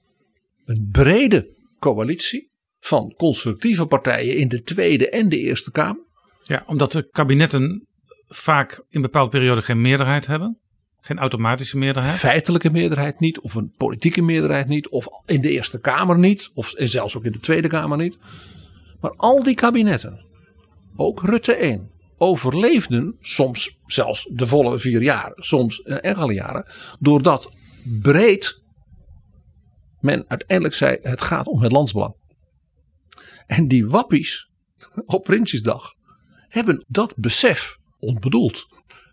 Een brede coalitie van constructieve partijen in de Tweede en de Eerste Kamer. Ja, omdat de kabinetten vaak in bepaalde perioden geen meerderheid hebben. Geen automatische meerderheid. Feitelijke meerderheid niet, of een politieke meerderheid niet, of in de Eerste Kamer niet, of en zelfs ook in de Tweede Kamer niet. Maar al die kabinetten, ook Rutte 1, overleefden soms zelfs de volle vier jaar, soms eh, enkele jaren, doordat breed men uiteindelijk zei: het gaat om het landsbelang. En die wappies op Prinsjesdag hebben dat besef onbedoeld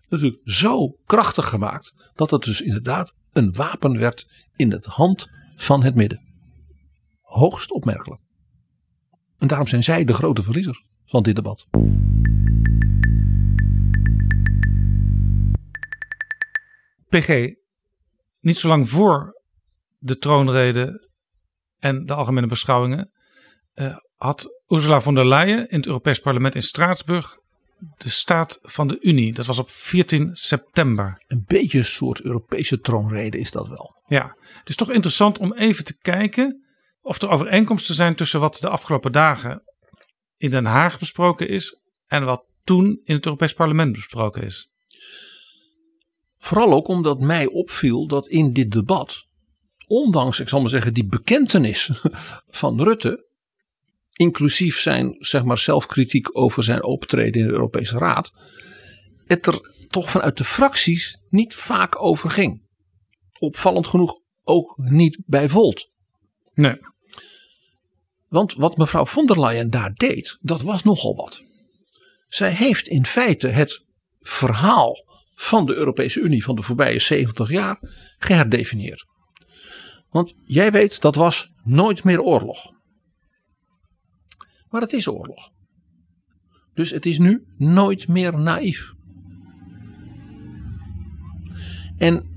natuurlijk zo krachtig gemaakt dat het dus inderdaad een wapen werd in het hand van het midden. Hoogst opmerkelijk. En daarom zijn zij de grote verliezers van dit debat. PG, niet zo lang voor de troonrede en de algemene beschouwingen eh, had Ursula von der Leyen in het Europees Parlement in Straatsburg de staat van de Unie. Dat was op 14 september. Een beetje een soort Europese troonrede is dat wel. Ja, het is toch interessant om even te kijken of er overeenkomsten zijn tussen wat de afgelopen dagen in Den Haag besproken is en wat toen in het Europees Parlement besproken is. Vooral ook omdat mij opviel dat in dit debat, ondanks, ik zal maar zeggen, die bekentenis van Rutte, inclusief zijn zeg maar, zelfkritiek over zijn optreden in de Europese Raad, het er toch vanuit de fracties niet vaak over ging. Opvallend genoeg ook niet bij Volt. Nee. Want wat mevrouw von der Leyen daar deed, dat was nogal wat. Zij heeft in feite het verhaal van de Europese Unie van de voorbije 70 jaar geherdefinieerd. Want jij weet, dat was nooit meer oorlog. Maar het is oorlog. Dus het is nu nooit meer naïef. En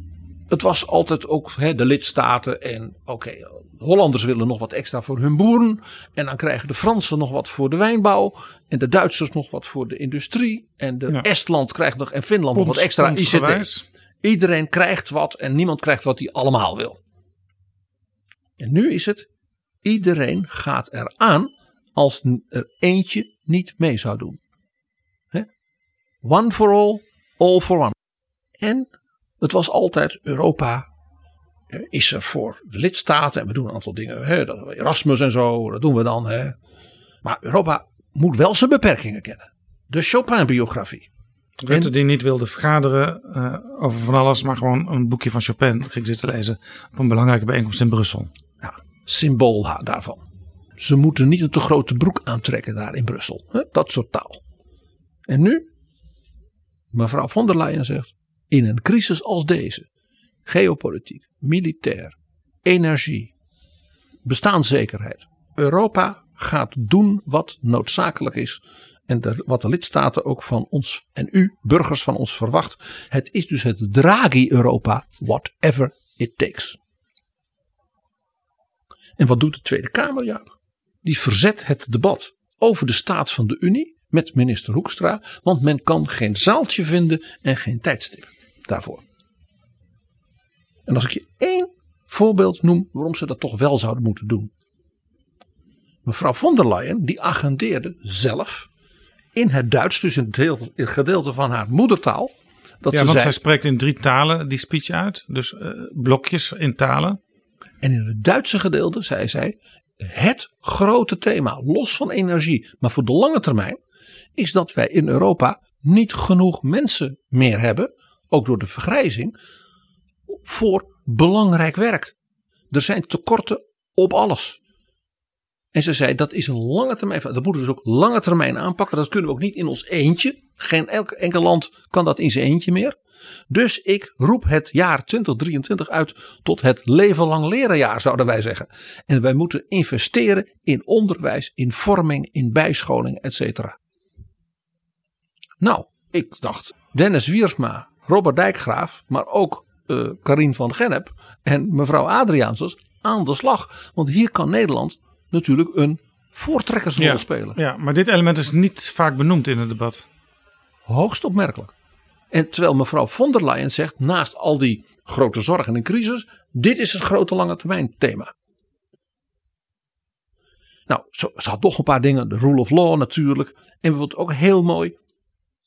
het was altijd ook hè, de lidstaten en oké, de Hollanders willen nog wat extra voor hun boeren. En dan krijgen de Fransen nog wat voor de wijnbouw. En de Duitsers nog wat voor de industrie. En de Ja. Estland krijgt nog en Finland nog wat extra ICT. Iedereen krijgt wat en niemand krijgt wat hij allemaal wil. En nu is het, iedereen gaat eraan als er eentje niet mee zou doen. One for all, all for one. En het was altijd Europa is er voor de lidstaten en we doen een aantal dingen. Hè, Erasmus en zo, dat doen we dan. Hè. Maar Europa moet wel zijn beperkingen kennen. De Chopin-biografie. Rutte die niet wilde vergaderen uh, over van alles, maar gewoon een boekje van Chopin ging zitten lezen op een belangrijke bijeenkomst in Brussel. Ja, symbool daarvan. Ze moeten niet een te grote broek aantrekken daar in Brussel. Hè? Dat soort taal. En nu? Mevrouw von der Leyen zegt, in een crisis als deze, geopolitiek, militair, energie, bestaanszekerheid. Europa gaat doen wat noodzakelijk is en wat de lidstaten ook van ons en u, burgers van ons, verwacht. Het is dus het Draghi-Europa, whatever it takes. En wat doet de Tweede Kamer? Ja, die verzet het debat over de staat van de Unie met minister Hoekstra, want men kan geen zaaltje vinden en geen tijdstip daarvoor. En als ik je één voorbeeld noem waarom ze dat toch wel zouden moeten doen. Mevrouw von der Leyen die agendeerde zelf in het Duits, dus in het, gedeelte van haar moedertaal. Dat ja, want zij spreekt in drie talen die speech uit. Dus uh, blokjes in talen. En in het Duitse gedeelte zei zij: het grote thema, los van energie, maar voor de lange termijn, is dat wij in Europa niet genoeg mensen meer hebben, ook door de vergrijzing, voor belangrijk werk. Er zijn tekorten op alles. En ze zei dat is een lange termijn. Dat moeten we dus ook lange termijn aanpakken. Dat kunnen we ook niet in ons eentje. Geen enkel land kan dat in zijn eentje meer. Dus ik roep het jaar 2023 uit tot het leven lang leren jaar zouden wij zeggen. En wij moeten investeren in onderwijs, in vorming, in bijscholing, etc. Nou, ik dacht Dennis Wiersma, Robert Dijkgraaf, maar ook uh, Karin van Gennep en mevrouw Adriaansens aan de slag. Want hier kan Nederland natuurlijk een voortrekkersrol spelen. Ja, maar dit element is niet vaak benoemd in het debat. Hoogst opmerkelijk. En terwijl mevrouw von der Leyen zegt, naast al die grote zorgen en crisis, dit is het grote lange termijn thema. Nou, ze, ze had nog een paar dingen, de rule of law natuurlijk. En bijvoorbeeld ook heel mooi,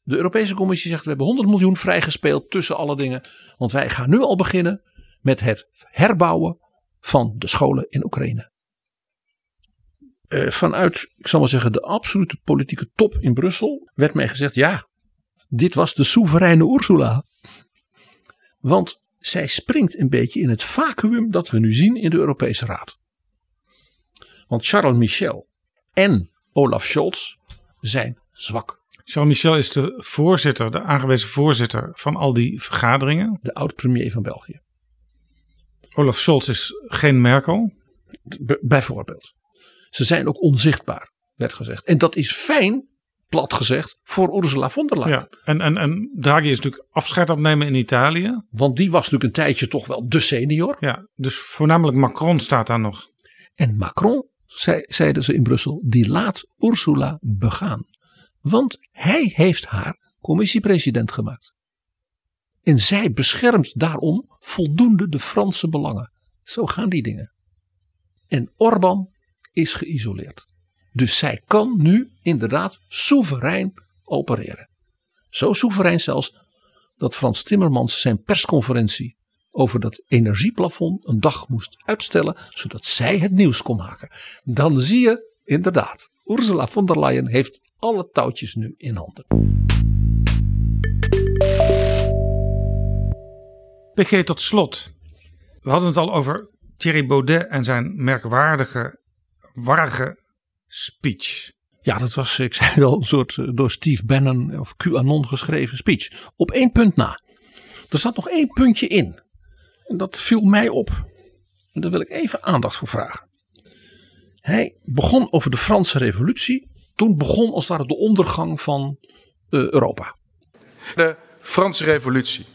de Europese Commissie zegt we hebben 100 miljoen vrijgespeeld tussen alle dingen. Want wij gaan nu al beginnen met het herbouwen van de scholen in Oekraïne. Uh, vanuit, ik zal maar zeggen, de absolute politieke top in Brussel werd mij gezegd: ja, dit was de soevereine Ursula. Want zij springt een beetje in het vacuüm dat we nu zien in de Europese Raad. Want Charles Michel en Olaf Scholz zijn zwak. Charles Michel is de voorzitter, de aangewezen voorzitter van al die vergaderingen. De oud-premier van België. Olaf Scholz is geen Merkel. bijvoorbeeld. Ze zijn ook onzichtbaar, werd gezegd. En dat is fijn, plat gezegd, voor Ursula von der Leyen. Ja, en, en, en Draghi is natuurlijk afscheid aan het nemen in Italië. Want die was natuurlijk een tijdje toch wel de senior. Ja, dus voornamelijk Macron staat daar nog. En Macron, zei, zeiden ze in Brussel, die laat Ursula begaan. Want hij heeft haar commissiepresident gemaakt. En zij beschermt daarom voldoende de Franse belangen. Zo gaan die dingen. En Orbán is geïsoleerd. Dus zij kan nu inderdaad soeverein opereren. Zo soeverein zelfs dat Frans Timmermans zijn persconferentie over dat energieplafond een dag moest uitstellen, zodat zij het nieuws kon maken. Dan zie je inderdaad, Ursula von der Leyen heeft alle touwtjes nu in handen. PG tot slot. We hadden het al over Thierry Baudet en zijn merkwaardige, warrige speech. Ja, dat was, ik zei wel, een soort eh, door Steve Bannon of QAnon geschreven speech. Op één punt na. Er zat nog één puntje in. En dat viel mij op. En daar wil ik even aandacht voor vragen. Hij begon over de Franse Revolutie toen begon als het ware de ondergang van uh, Europa. De Franse Revolutie.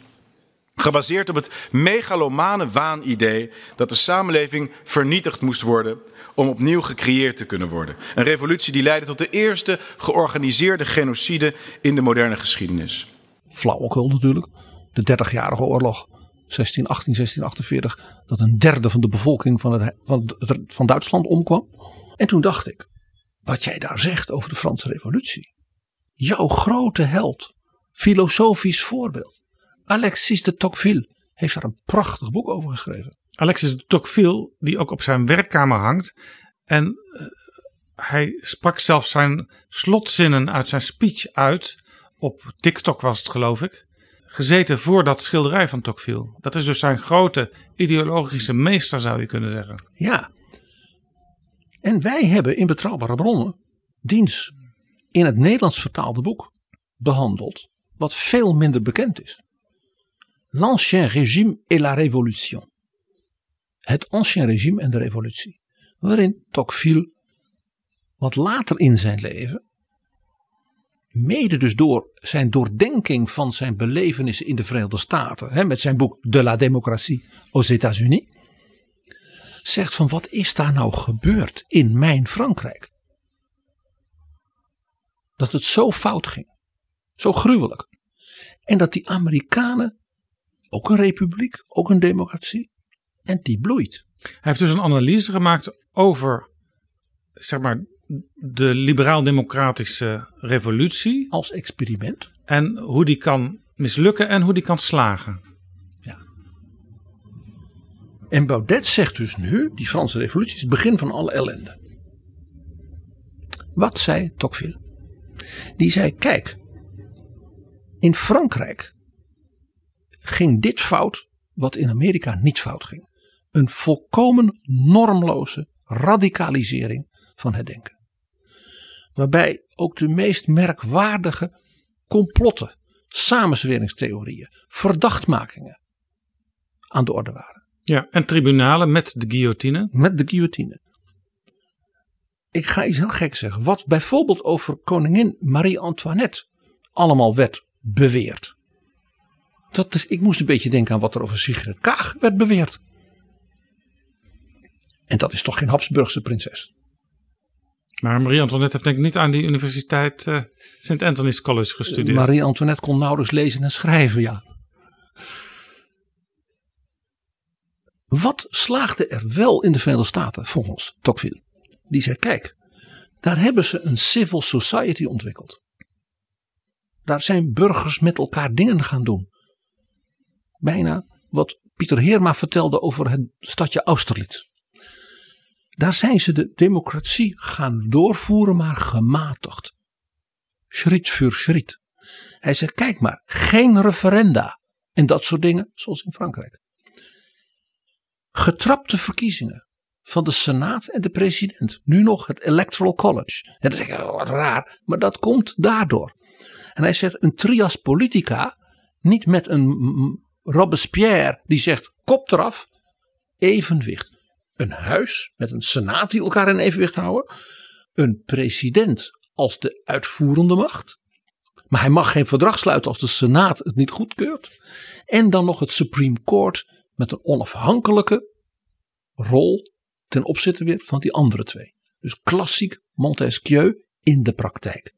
Gebaseerd op het megalomane waanidee dat de samenleving vernietigd moest worden om opnieuw gecreëerd te kunnen worden. Een revolutie die leidde tot de eerste georganiseerde genocide in de moderne geschiedenis. Flauwekul natuurlijk. de 30-jarige oorlog 1618, 1648, dat een derde van de bevolking van, het, van, van Duitsland omkwam. En toen dacht ik, wat jij daar zegt over de Franse Revolutie. Jouw grote held, filosofisch voorbeeld, Alexis de Tocqueville, heeft daar een prachtig boek over geschreven. Alexis de Tocqueville, die ook op zijn werkkamer hangt. En uh, hij sprak zelfs zijn slotzinnen uit zijn speech uit. Op TikTok was het, geloof ik. Gezeten voor dat schilderij van Tocqueville. Dat is dus zijn grote ideologische meester, zou je kunnen zeggen. Ja. En wij hebben in Betrouwbare Bronnen diens in het Nederlands vertaalde boek behandeld. Wat veel minder bekend is. L'Ancien Régime et la Révolution. Het Ancien Régime en de Revolutie. Waarin Tocqueville wat later in zijn leven, mede dus door zijn doordenking van zijn belevenissen in de Verenigde Staten, hè, met zijn boek De la démocratie aux États-Unis, zegt van wat is daar nou gebeurd in mijn Frankrijk? Dat het zo fout ging, zo gruwelijk. En dat die Amerikanen, ook een republiek, ook een democratie, en die bloeit. Hij heeft dus een analyse gemaakt over zeg maar, de liberaal-democratische revolutie. Als experiment. En hoe die kan mislukken en hoe die kan slagen. Ja. En Baudet zegt dus nu, die Franse revolutie is het begin van alle ellende. Wat zei Tocqueville? Die zei, kijk, in Frankrijk ging dit fout wat in Amerika niet fout ging. Een volkomen normloze radicalisering van het denken. Waarbij ook de meest merkwaardige complotten, samenzweringstheorieën, verdachtmakingen aan de orde waren. Ja, en tribunalen met de guillotine. Met de guillotine. Ik ga iets heel gek zeggen. Wat bijvoorbeeld over koningin Marie-Antoinette allemaal werd beweerd. Dat is, ik moest een beetje denken aan wat er over Sigrid Kaag werd beweerd. En dat is toch geen Habsburgse prinses. Maar Marie-Antoinette heeft denk ik niet aan die universiteit uh, St. Anthony's College gestudeerd. Marie-Antoinette kon nauwelijks lezen en schrijven, ja. Wat slaagde er wel in de Verenigde Staten volgens Tocqueville? Die zei, kijk, daar hebben ze een civil society ontwikkeld. Daar zijn burgers met elkaar dingen gaan doen. Bijna wat Pieter Heerma vertelde over het stadje Austerlitz. Daar zijn ze de democratie gaan doorvoeren, maar gematigd. Schritt voor schritt. Hij zegt: kijk maar, geen referenda en dat soort dingen, zoals in Frankrijk. Getrapte verkiezingen van de Senaat en de president. Nu nog het Electoral College. En dan zeg oh, wat raar, maar dat komt daardoor. En hij zegt: een trias politica, niet met een Robespierre die zegt: kop eraf, evenwicht een huis met een senaat die elkaar in evenwicht houden. Een president als de uitvoerende macht. Maar hij mag geen verdrag sluiten als de senaat het niet goedkeurt. En dan nog het Supreme Court met een onafhankelijke rol ten opzichte weer van die andere twee. Dus klassiek Montesquieu in de praktijk.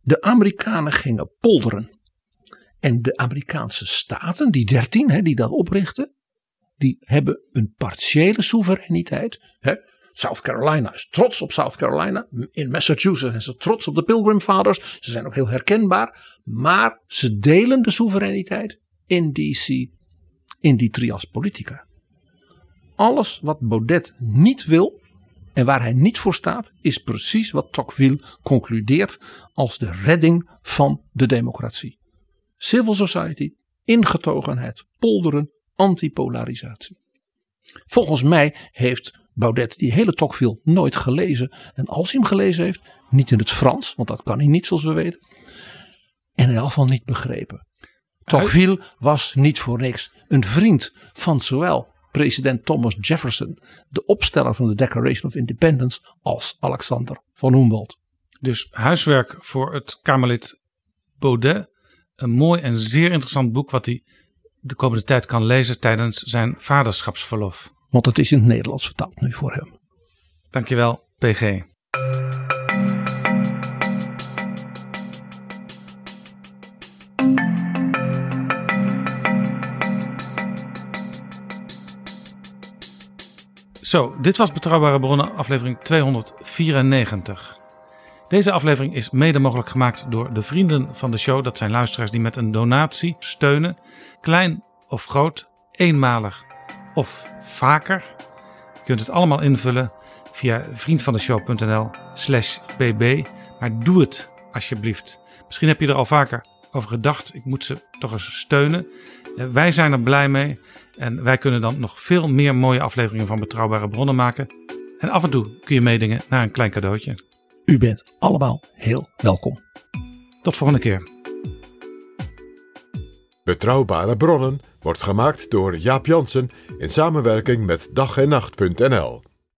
De Amerikanen gingen polderen. En de Amerikaanse staten, die dertien die dat oprichten, die hebben een partiële soevereiniteit. Hè? South Carolina is trots op South Carolina. In Massachusetts zijn ze trots op de Pilgrim Fathers. Ze zijn ook heel herkenbaar. Maar ze delen de soevereiniteit in DC, in die trias politica. Alles wat Baudet niet wil en waar hij niet voor staat, is precies wat Tocqueville concludeert als de redding van de democratie. Civil society, ingetogenheid, polderen, antipolarisatie. Volgens mij heeft Baudet die hele Tocqueville nooit gelezen. En als hij hem gelezen heeft, niet in het Frans, want dat kan hij niet zoals we weten. En in elk geval niet begrepen. Tocqueville was niet voor niks een vriend van zowel president Thomas Jefferson, de opsteller van de Declaration of Independence, als Alexander van Humboldt. Dus huiswerk voor het Kamerlid Baudet. Een mooi en zeer interessant boek wat hij de komende tijd kan lezen tijdens zijn vaderschapsverlof. Want het is in het Nederlands vertaald nu voor hem. Dankjewel, PG. Zo, dit was Betrouwbare Bronnen, aflevering 294. Deze aflevering is mede mogelijk gemaakt door de vrienden van de show. Dat zijn luisteraars die met een donatie steunen, klein of groot, eenmalig of vaker. Je kunt het allemaal invullen via vriendvandeshow.nl/slash bb. Maar doe het alsjeblieft. Misschien heb je er al vaker over gedacht. Ik moet ze toch eens steunen. Eh, Wij zijn er blij mee. En wij kunnen dan nog veel meer mooie afleveringen van Betrouwbare Bronnen maken. En af en toe kun je meedingen naar een klein cadeautje. U bent allemaal heel welkom. Tot volgende keer. Betrouwbare bronnen wordt gemaakt door Jaap Jansen in samenwerking met dag en nacht.nl.